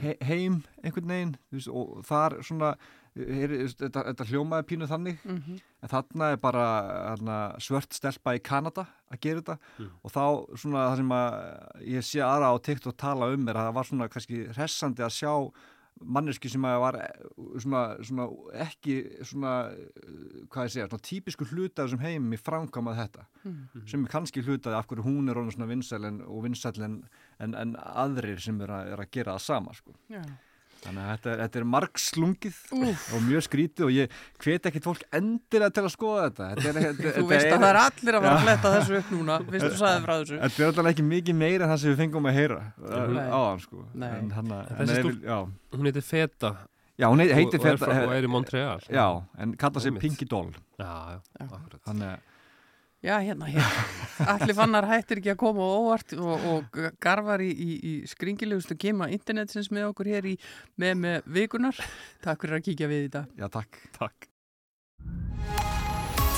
he, heim einhvern veginn og þar svona er, þetta, þetta hljómaði pínu þannig Mhm. en þarna er bara hana, svört stelpa í Kanada að gera þetta og þá svona það sem að ég sé aðra á tekt og tala um er að það var svona kannski hressandi að sjá manneski sem að var svona, svona ekki svona, hvað ég segja, svona típisku hluta sem heim í framkvæmað þetta Mhm. sem er kannski hlutaði af hverju hún er svona vinsæl en, og vinsæl en, en, en aðrir sem er að, er að gera það sama sko. Já. Þetta Þannig að þetta, þetta er margslungið og mjög skrítið og ég hveti ekki fólk endilega til að skoða þetta. þetta, er, þetta þú veist að það er allir að vera að fletta þessu upp núna, vistu sæðið frá þessu. Þetta er alltaf ekki mikið meira en það sem við fengum að heyra uh, á sko. hann sko. En hana, Þessi stúl, hún heitir Feta. Já, hún heitir Feta. Og er, frá, og er í Montreal. Já, en kalla sér Pinky Doll. Já, já, akkurat. Þannig að Já, hérna, hérna. Allir fannar hættir ekki að koma óvart og, og garfar í, í, í skringilegustu kema internetsins með okkur hér í með með vikunar. Takk fyrir að kíkja við í dag. Já, takk. Takk.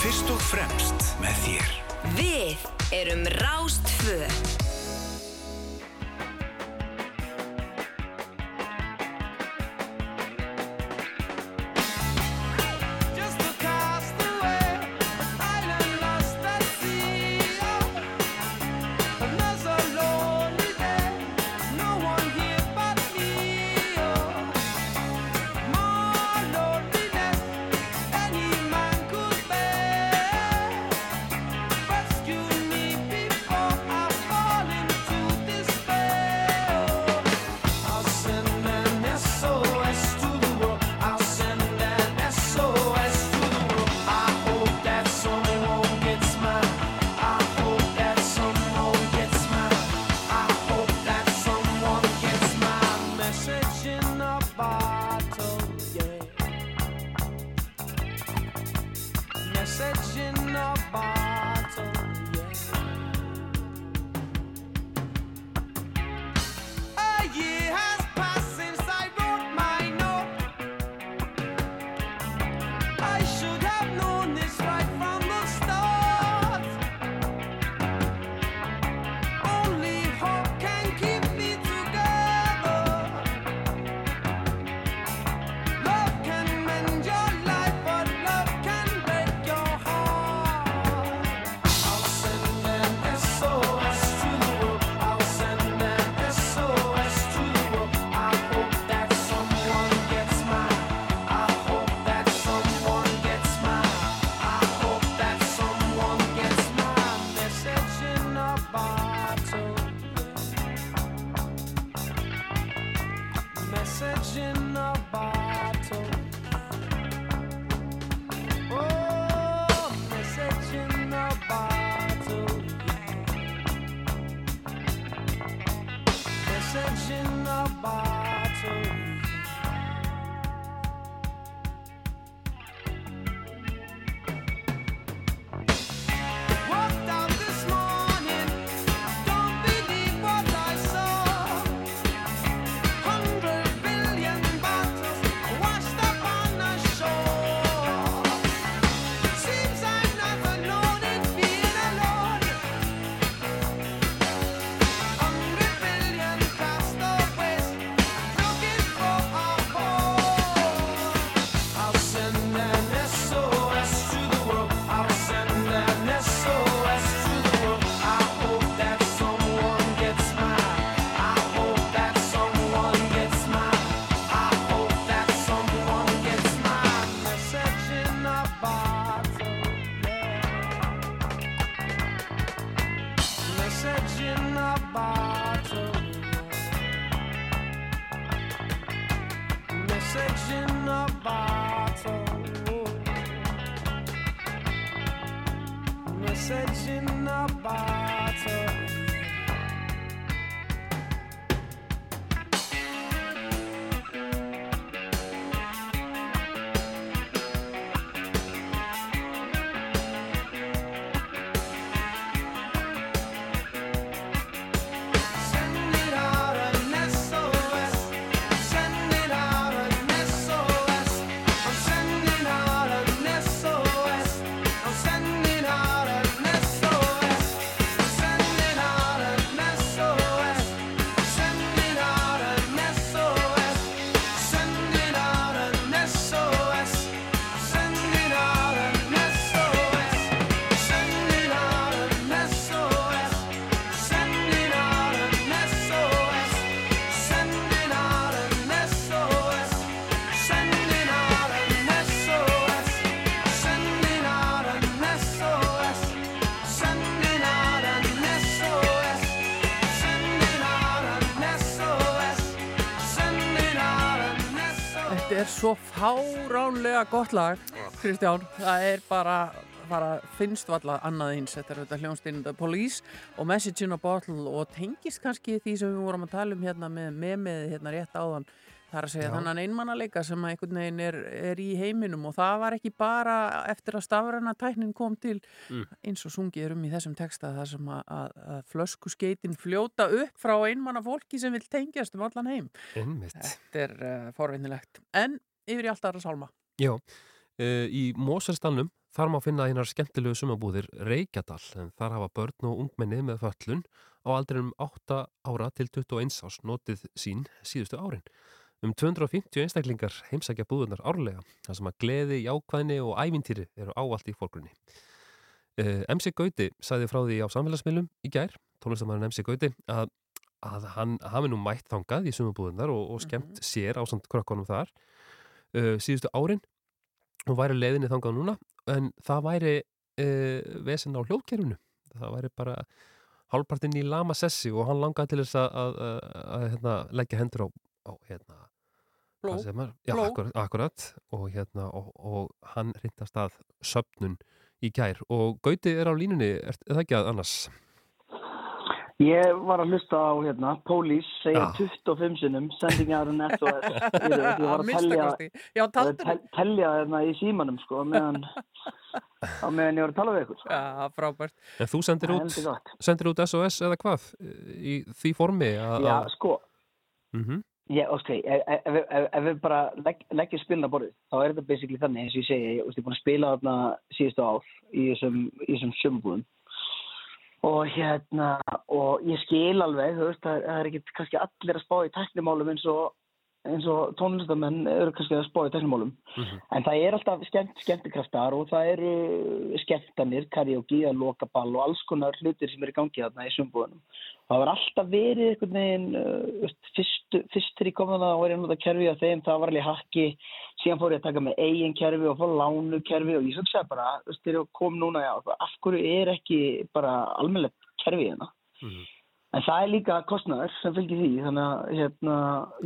Fyrst og fremst með þér. Við erum Rástföð. Fáránlega gott lag, Kristján. Það er bara, bara finnst valla annað eins. Þetta er þetta hljónstinn The Police og Message in a Bottle og tengist kannski því sem við vorum að tala um hérna með með hérna rétt áðan. Það er að segja Já. þannig einmannaleika sem að einhvern veginn er, er í heiminum og það var ekki bara eftir að stafræna tæknin kom til Mm. eins og sungið er um í þessum texta það sem að, að, að flöskuskeitin fljóta upp frá einmanna fólki sem vil tengjast um allan heim. Einmitt. Þetta er uh, forvinnilegt. En yfir í alltaf aðra sálma. Já, uh, í Mósarstallnum þar má finna einar skemmtilegu sumabúðir Reykjadal en þar hafa börn og ungmenni með föllun á aldrinum 8 ára til 21 árs notið sín síðustu árin. Um 250 einstaklingar heimsækja búðunar árlega, þar sem að gleði, jákvæðni og ævintýri eru áallt í fólkrunni. Uh, MC Gauti sagði frá því á samfélagsmiðlum í gær, tónlistamæðurinn MC Gauti, að, að hann hafi nú mætt þangað í sumabúðunar og, og skemmt sér á samt krökkunum þar uh, síðustu árin og væri leiðinni þangað núna en það væri uh, vesen á hljóðkerfinu það væri bara hálfpartinn í lama sessi og hann langaði til þess að, að, að, að hérna, leggja hendur á, á hérna, maður? Já, Pló. akkurat, og, hérna, og, og hann reyndast að söpnun í gær og Gauti er á línunni, er, er það ekki að annars? Ég var að hlusta á hérna, Police segja Já. 25 sinnum, sending out an SOS. Ég, ég var Að kosti. Já, tel, telja hérna í símanum sko, meðan, á meðan ég var að tala við ykkur. Já, frábært. En þú sendir út, sendir út SOS eða hvað í því formi að... Já, sko, Mhm. ég, ok, ef, ef, ef, ef, ef við bara legg, leggjum spilna borðið, þá er þetta basically þannig, eins og ég segi, ég, ég er búin að spila þarna síðustu ár í þessum, í þessum sjömbúðum. Og hérna, og ég skil alveg, þú veist, það er, er ekki kannski allir að spá í tæknimálum eins og, eins og tónlistamenn eru kannski að spá í tæknimálum. En það er alltaf skemmt, skemmtikraftar og það eru skemmtanir, karaoke, að loka ball og alls konar hlutir sem eru í gangi þarna í sumbúðunum. Og það var alltaf verið einhvern veginn, uh, fyrst, fyrst þegar ég kom þarna og var ég að nota kerfi að þeim, það var alveg hakki, síðan fór ég að taka með eigin kerfi og fór lánu kerfi og ég hugsaði bara, þú veist, þegar ég kom núna, já, af hverju er ekki bara almennilegt kerfi hérna? En það er líka kostnæður sem fylgir því, þannig að hérna,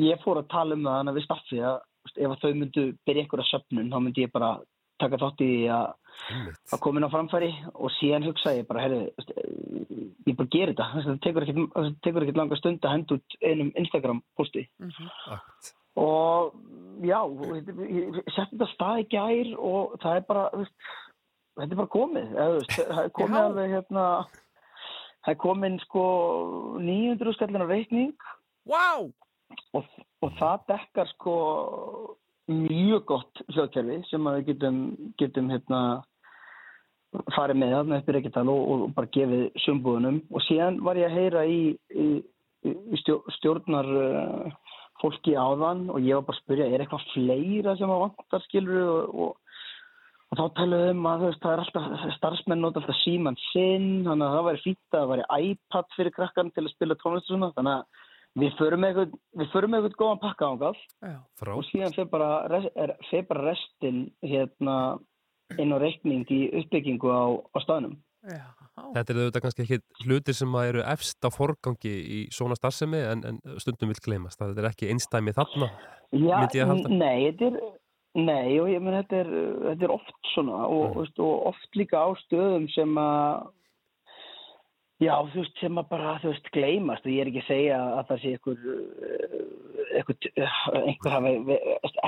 ég fór að tala um það þannig að við staffi að ef að þau myndu byrja ykkur að söpnun, þá myndi ég bara taka þátt í því að, að koma inn á framfæri og síðan hugsaði ég bara, veist, ég bara gera þetta, það tekur ekkert, það tekur ekkert langa stund að henda út einum Instagram posti og já, og þetta- ég setti þetta stað í gær og það er bara, þetta er bara komið, það er komið Já. alveg hérna, það er komin sko 900 skallin á reikning. Wow. og, og það dekkar sko mjög gott hljóðkerfi sem við getum, getum hérna farið með þarna í Reykjadal og, og bara gefið sumbúðunum. Og síðan var ég að heyra í, í, í stjó, stjórnar uh, fólki áðan og ég var bara að spyrja, er eitthvað fleira sem að vantar skilur og, og, og þá talaðu um að veist, það er alltaf starfsmenn nota alltaf síman sinn þannig að það væri fínt að það væri iPad fyrir krakkan til að spila tónlist og svona þannig að við förum með eitthvað, við förum með eitthvað góðan pakka ángað Frá. og síðan fer bara, res- er, fer bara restin hérna inn á reikning í uppbyggingu á, á staðnum. Þetta er auðvitað kannski ekki hlutir sem að eru efst á forgangi í svona starfsemi en, en stundum vil gleymast. Það er ekki einstæmi þarna, Já, myndi ég að halda. n- nei, þetta er, nei, og ég menn þetta er, þetta er oft svona og, mm. og oft líka á stöðum sem að Já, þú veist, sem að bara, þú veist, gleymast. Og ég er ekki að segja að það sé einhver, eh, einhver, hafi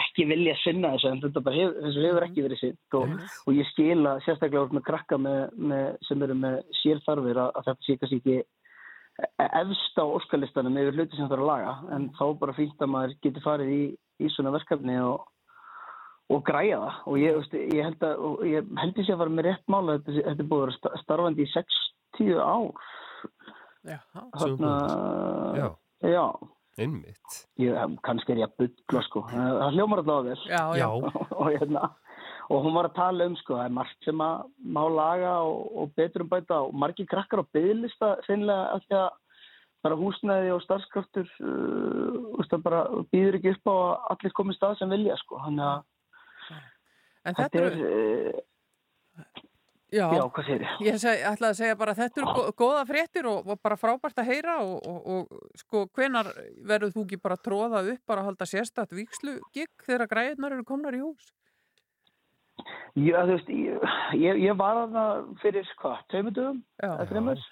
ekki vilja að sinna þessu en þetta bara hefur, þessu hefur ekki verið sinn og, og ég skil að sérstaklega úr með krakka með, með, sem eru með sérþarfir að, að þetta sé kannski ekki efst á óskalistanum yfir hluti sem það er að laga. En þá bara fínt að maður getur farið í, í svona verkefni og, og græja það. Og ég, veist, ég held að og ég held ég að fara með rétt mála þetta, þetta er búið að starfandi í 60 ár. Já, Þarna, Já. já. Einmitt. ég, kannski er ég að byggla sko. Það hljómar alltaf vel. Já, já. og, hérna, og hún var að tala um sko, það er margt sem að má laga og, og betur um bæta. Og margir krakkar á byggðlista finnilega að því að bara húsnæði og starfskraftur uh, það bara býður ekki upp á að allir komið stað sem vilja sko. Þannig að En þetta þetta er eru, uh, Já, Já, hvað segir þið? Ég seg, ætlaði að segja bara að þetta eru góða fréttir og, og bara frábært að heyra og, og, og sko hvenar verður þú ekki bara að tróða upp bara að halda sérstætt víkslu gig þegar græðnar eru komnar í hús? Já, þú veist, ég, ég, ég var þarna fyrir, hvað, tveimundum, eða þreymur,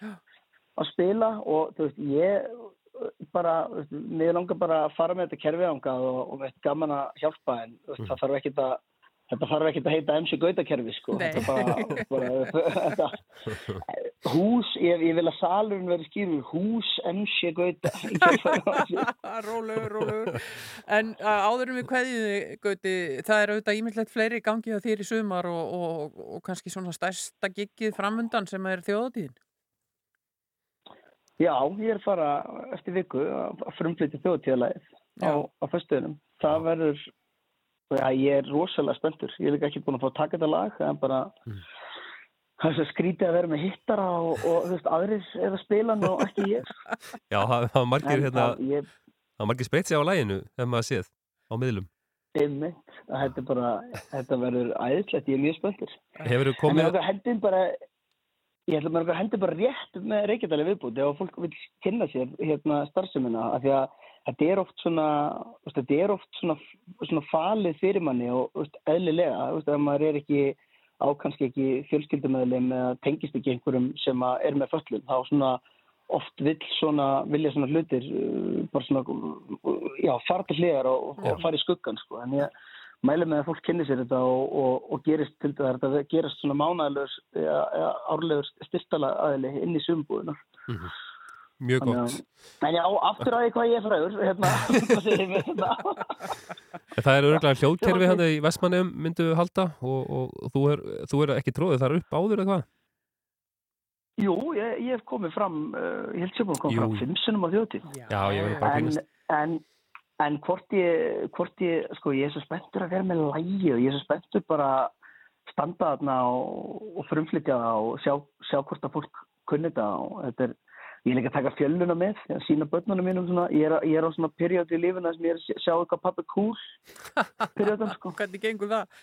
að spila og þú veist, ég bara, mér langar bara að fara með þetta kerfi ángað og, og veit gaman að hjálpa en þú veist, það þarf ekki að Þetta þarf ekki að heita MC Gautakerfi sko. Þetta bara, bara hús, ég, ég vil að salurinn verði skýrur, hús MC Gauta. Rólegur, rólegur. En áðurum við kveðiði, Gauti, það er auðvitað ímyndilegt fleiri gangið á þér í sumar og, og, og kannski svona stærsta giggið framundan sem er þjóðatíðin. Já, ég er fara eftir viku að frumflytja þjóðatíðalæðið á, á föstuðunum. Það verður, já, ég er rosalega spenntur. Ég er líka ekki búin að fá að taka þetta lag, það er bara... Það er svo skrítið að vera með hittara og, og þú veist, aðrir er að spila hann og ekki ég. Já, það það var margir En hérna, það- ég- það margir speit sig á læginu ef maður séð á miðlum. Einmitt, að þetta bara, þetta verður æðislegt, ég er mjög spenntur. Hefurðu En komið- mér langar að hendin bara, ég ætla að að hendin bara rétt með Reykjadali viðbúti ef fólk vil kynna sér hérna starfsemina, af því að þetta er oft svona, þetta er oft svona, svona falið fyrir manni og eðlilega, ef maður er ekki á kannski ekki fjölskyldumöðlim eða tengist ekki einhverjum sem er með föllum, þá svona oft vill svona, vilja svona hlutir uh, bara svona, uh, já, fara til hliðar og, og fara í skuggan, sko, en ég mæli með að fólk kynni sér þetta og, og, og gerist til þetta, þetta gerast svona mánæðilegur árlegur styrstala aðili inn í sumbúðunar. Mjög gott. En já, aftur að því hvað ég er frægur, hérna, hvað segir þetta? En það er örgulega hljóðkerfi hann í Vestmannum myndu halda og, og, og þú, er, þú er ekki tróðið þar upp áður eða hvað? Jú, ég, ég hef komið fram, uh, ég held sem að koma Jú. fram fimm sinnum á þjóti. Já, ég verður bara að en, en, en hvort ég, hvort ég, sko, ég er svo spenntur að vera með lægi og ég er svo spenntur bara standa þarna og, og frumflytja það og sjá, sjá hvort að fólk kunni þetta og þetta er, ég er líka að taka fjöluna með, að sína börnunum mínum svona, ég er, ég er á svona periódi í lífuna sem ég er að sjá- eitthvað pappi cool periódan, sko. Hvernig gengur það?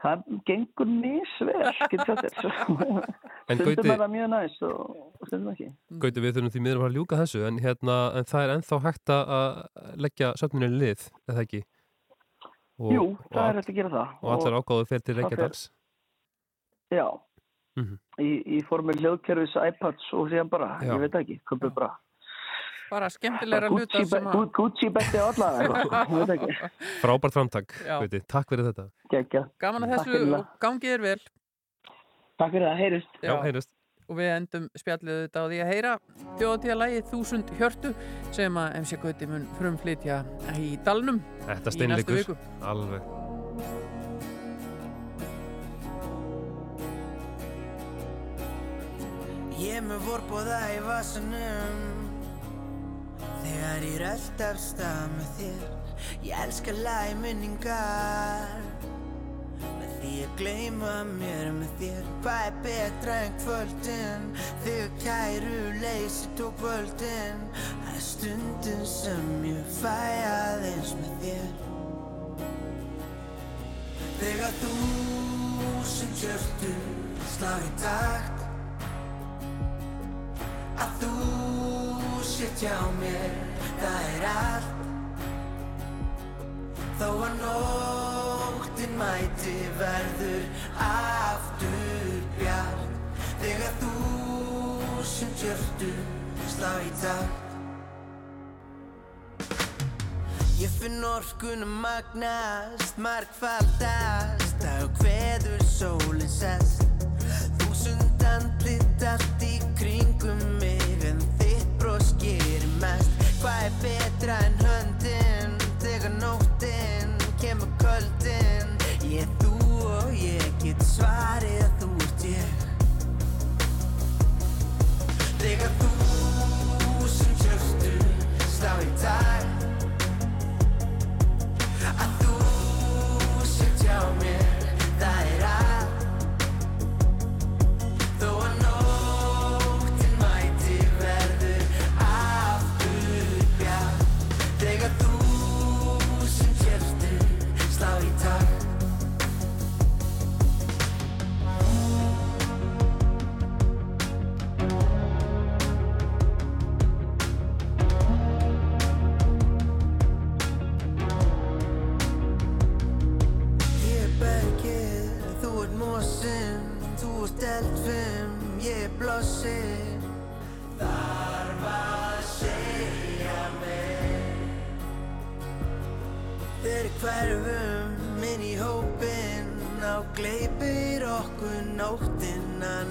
Það gengur misvel, getur þetta þér. En Stundum er það mjög næst og, stundum ekki. Gauti, við þurfum því miður að fara að ljúka þessu en, hérna, en það er ennþá hægt að leggja söfninu lið, eða ekki? Og, Jú, og það er hægt að gera það. Og allar ágáðu fer til Reykjadals. Já, Mhm. í, í formi hljóðkerfis iPads og síðan bara, Já. ég veit ekki, köpum bara. Bara skemmtilegra hluta Gucci, sem be, að... Gucci betti á alla, eða eitthvað, ég veit ekki. Frábært framtak. Takk fyrir þetta. Gekja. Gaman að þessu og gangið er vel. Takk fyrir það, heyrist. Já, heyrist. Og við endum spjallið þetta á því að heyra þjóðatíða lægið Þúsund hjörtu sem að MC Gauti mun frumflytja í Dalnum Þetta í næstu viku. Alveg. Ég er með vorbóða í vasanum. Þegar ég rölt af stað með þér Ég elska lagi minningar. Með því að gleyma mér með þér Hvað er betra en kvöldin. Þegar kæru leysi tók völdin Það er stundin sem ég fæ aðeins með þér. Þegar þú sem hjörtu slá í takt að þú sitt hjá mér. Það er allt. Þó að nóttin mæti verður aftur bjart. Þegar þú sem hjörtu slá í takt. Ég finn orkun að magnast, margfaldast á hveður sólinn sest Hvað er betra en höndin þegar nóttin kemur köldin Ég er þú og ég get svarið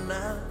nóttin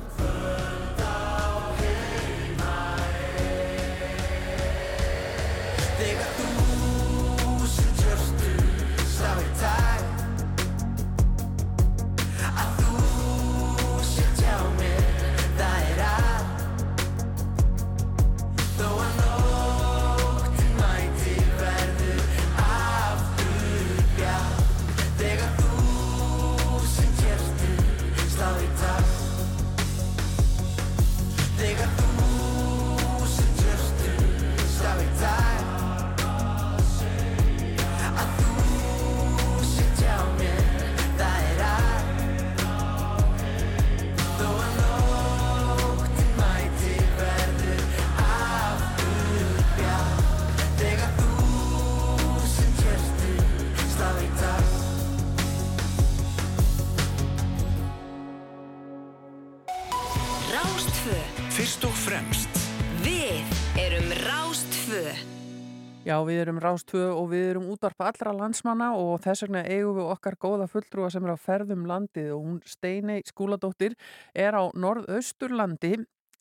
Já, við erum Rástvö og við erum útvarpa allra landsmanna og þess vegna eigum við okkar góða fulltrúa sem er á ferðum landið og hún Steinei Skúladóttir er á norðausturlandi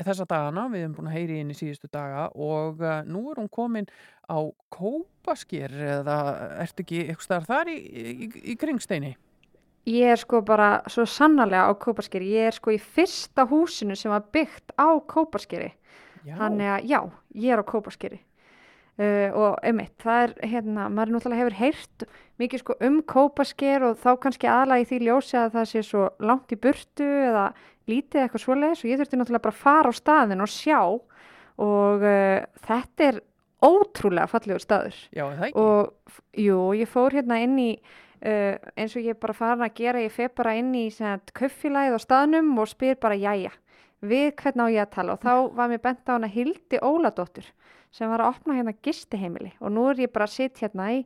þessa dagana, við erum búin að heyri inn í síðustu daga og uh, nú er hún komin á Kópasker eða ertu ekki eitthvað starf þar í, í, í kring Steini? Ég er sko bara svo sannarlega á Kóparskeri. Ég er sko í fyrsta húsinu sem var byggt á Kóparskeri. Já. Þannig að já, ég er á Kóparskeri. Uh, og einmitt, það er hérna, maður náttúrulega hefur heyrt mikið sko um Kópasker og þá kannski aðlagi því ljósi að það sé svo langt í burtu eða lítið eitthvað svoleiðis og ég þurfti náttúrulega bara að fara á staðin og sjá og uh, þetta er ótrúlega fallegur staður. Já, það ekki? Og jú, ég fór hérna inn í uh, eins og ég bara farin að gera, ég fer bara inn í köffilagið á staðnum og spyr bara jæja, við hvernig á ég að tala og þá var mér bent á hana Hildi Óladóttur sem var að opna hérna gistiheimili og nú er ég bara að sitja hérna í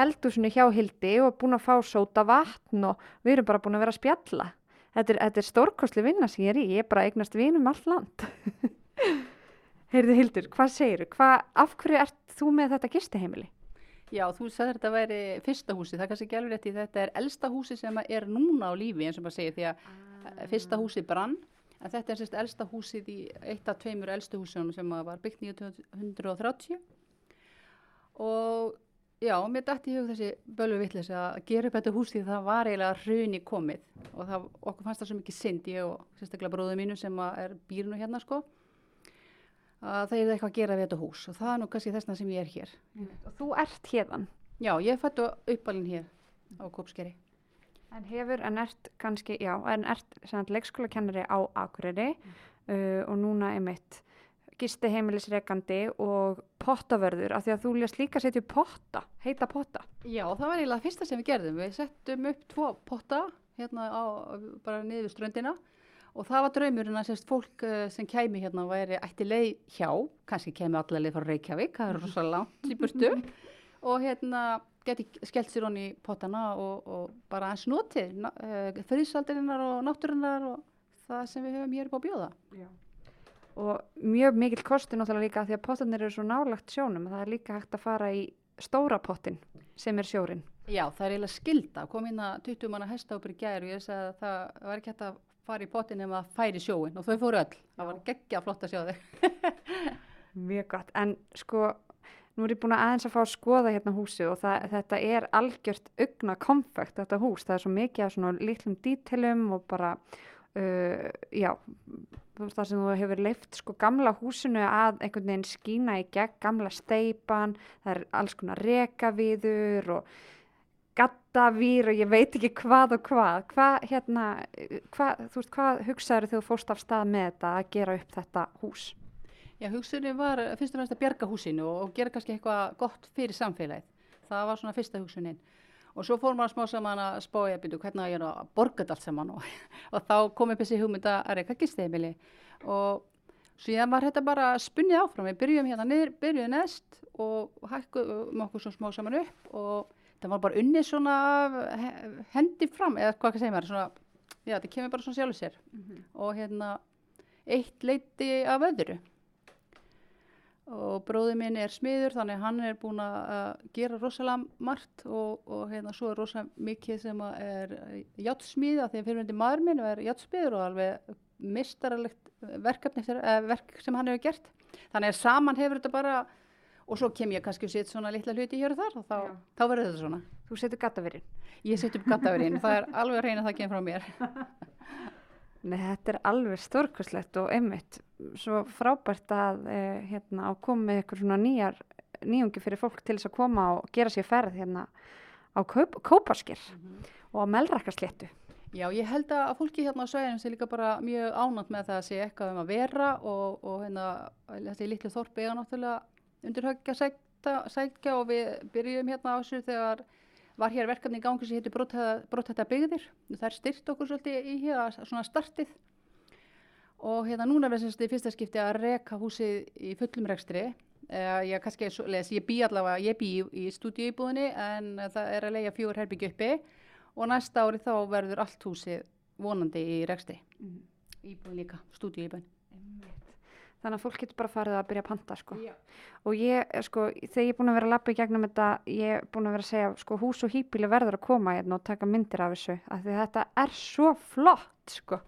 eldúsinu hjá Hildi og búin að fá sóta vatn og við erum bara búin að vera að spjalla. Þetta er, þetta er stórkostli vinna sem ég er í, ég er bara að eignast vinum allt land. Heyrðu Hildur, hvað segirðu? Hvað, af hverju ert þú með þetta gistiheimili? Já, þú sagðir þetta væri fyrsta húsi, það er kannski ekki alveg rétt í þetta er elsta húsi sem er núna á lífi eins og maður segir því að ah. fyrsta húsi brann, en þetta er sérst elsta húsið í eitt af tveimur elstu húsunum sem var byggt 1930 og já, mér dætti í hug þessi bölvu vittlis að gera upp þetta hús því það var eiginlega hruni komið og það, okkur fannst það svo mikið synd, ég og sérstaklega bróðu mínu sem er býrinu hérna sko að það er eitthvað að gera við þetta hús og það er nú kannski þessna sem ég er hér. Og þú ert hérðan? Já, ég fættu uppalinn hér á Kópskeri. En hefur, en ert kannski, já, en ert leikskólakennari á Akureyri uh, og núna er mitt gisti heimilisrekandi og pottavörður af því að þú lést líka setja potta, heita potta. Já, það var eiginlega fyrsta sem við gerðum. Við settum upp tvo potta hérna á, bara niður við ströndina og það var draumurinn að sérst fólk uh, sem kæmi hérna væri ætti leið hjá, kannski kæmi allar leið frá Reykjavík, það er rosa langt í burtu og hérna geti skellt sér honni í pottana og, og bara eins notið uh, friðsaldirinnar og náttúrinnar og það sem við höfum hér upp á bjóða. Já. Og mjög mikill kosti náttúrulega líka því að pottanir eru svo nálagt sjónum að það er líka hægt að fara í stóra pottin sem er sjórin. Já, það er eiginlega skilda. Kom inn að 20 manna hestápur í gæri og ég sagði að það var ekki hægt að fara í pottin ef að færi sjóin og þau fóru öll. Það var geggja flott að sjá þau. Mjög gott, en sko nú er ég búin að aðeins að fá að skoða hérna húsi og það, þetta er algjört augna konfekt þetta hús, það er svo mikið af svona lítlum dítilum og bara uh, já, það sem þú hefur leift sko gamla húsinu að einhvern veginn skína í gegn, gamla steipan, það er alls konar rekaviður og gattavýr og ég veit ekki hvað og hvað, hvað hérna, hvað, þú veist, hvað hugsaður þegar þú fórst af stað með þetta að gera upp þetta hús? Já, hugsunni var fyrst og fremst að bjarga húsinu og gera kannski eitthvað gott fyrir samfélagið. Það var svona fyrsta hugsunin. Og svo fór maður smá saman að spája byrju hvernig að ég er að borga þetta allt saman og, og þá kom upp þessi hugmynd að reyka gisteimili og síðan var þetta bara spunnið áfram. Við byrjum hérna niður, byrjuðum neðst og hækkuðum okkur svo smá saman upp og það var bara unnið svona hendi fram eða hvað ekki segja maður, svona, já þetta kemur bara svona sjálfur sér Mhm. og hérna eitt leiti af öðru og bróði minn er smiður þannig að hann er búin að gera rosalega margt og, og hérna svo er rosalega mikið sem að er játsmíð að því að fyrirhundi maður minn er játsmiður og alveg mistaralegt verkefni uh, verk sem hann hefur gert. Þannig að saman hefur þetta bara og svo kem ég kannski og set svona litla hluti hér og þar og þá, þá verður þetta svona. Þú setur gattaverinn? Ég set upp gattaverinn, það er alveg að reyna að það kemur frá mér Nei, þetta er alveg stórkuslegt og einmitt svo frábært að eh, hérna, koma með ykkur svona nýjar nýjungi fyrir fólk til þess að koma og gera sér ferð hérna á Kóp Kópaskir og á Melrakkasléttu. Já, ég held að fólki hérna á sveginum sé líka bara mjög ánægt með það að sé eitthvað um að vera og, og hérna, þessi litlu þorpi er náttúrulega undir höggja sækja, sækja og við byrjum hérna á þessu þegar var hér verkefni í gangi sem heitir Bróttætta byggðir. Það er styrt okkur svolítið í hér svona startið og hérna núna er þess að fyrsta skipti að reka húsið í fullum rekstri. Uh, ég, kannski, les, ég bý allavega, ég bý í, í stúdíuíbúðinni en það er að leia fjór herbyggi uppi og næsta ári þá verður allt húsið vonandi í rekstri. Mhm. Íbúðin líka, stúdíuíbúðin. Þannig að fólk getur bara farið að byrja að panta sko. Og ég, eh, sko, þegar ég er búin að vera að lappa í gegnum þetta, ég er búin að vera að segja, sko, hús og hýpíli verður að koma hérna og taka myndir af þessu. Af því þetta er svo flott, sko.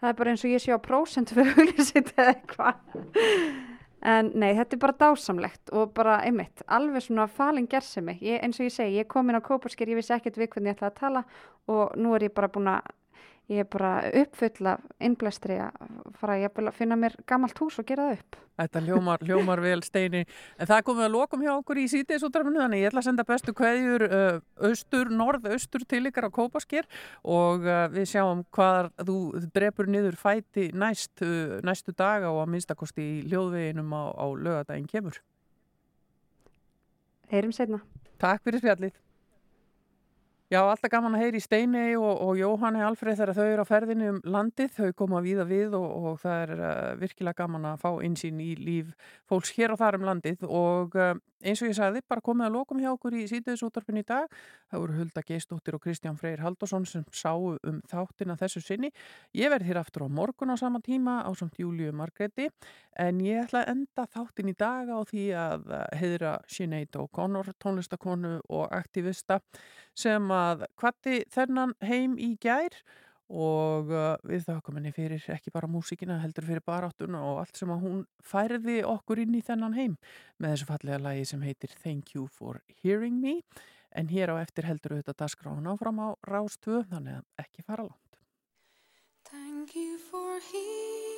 Það er bara eins og ég sé á prósentu fyrir auglýsitt eða eitthvað. En nei, þetta er bara dásamlegt og bara einmitt, alveg svona falin gersemi. Ég, eins og ég segi, ég kom inn á Kópasker, ég vissi ekkert við hvernig ég ætlaði að tala og nú er ég bara búin að, ég er bara uppfull af innblæstri að fara að finna mér gamalt hús og gera það upp. Þetta hljómar, hljómar vel steini. En það komið að lokum hjá okkur í sítiðsútrafinu, þannig ég ætla að senda bestu kveðjur uh, austur, norð-austur til ykkar á Kópasker og uh, við sjáum hvað þú drefur niður fæti næst, uh, næstu daga og að minnstakosti í ljóðveginum á, á lögadaginn kemur. Heyrim setna. Takk fyrir spjallið. Já, alltaf gaman að heyri í Steini og, og Jóhanni Alfreð þegar þau eru á ferðinu um landið, þau koma víða við og, og það er uh, virkilega gaman að fá einsýn í líf fólks hér og þar um landið og uh, eins og ég sagði, bara komið að lokum hjá okkur í sítiðsúttarpin í dag. Það voru Hulda Geistóttir og Kristján Freyr Haldursson sem sáu um þáttina þessu sinni. Ég verð hér aftur á morgun á sama tíma á samt Júliu Margreti en ég ætla að enda þáttin í dag á því að heðra Sinead O'Connor, tónlistakonu og aktivista sem að kvatti þennan heim í gær og uh, við þakkum henni fyrir ekki bara músíkina heldur fyrir baráttuna og allt sem að hún færði okkur inn í þennan heim með þessu fallega lagi sem heitir Thank You For Hearing Me. En hér á eftir heldur auðvitað dagskrána áfram á Rástvö þannig að ekki fara langt. Thank you for hearing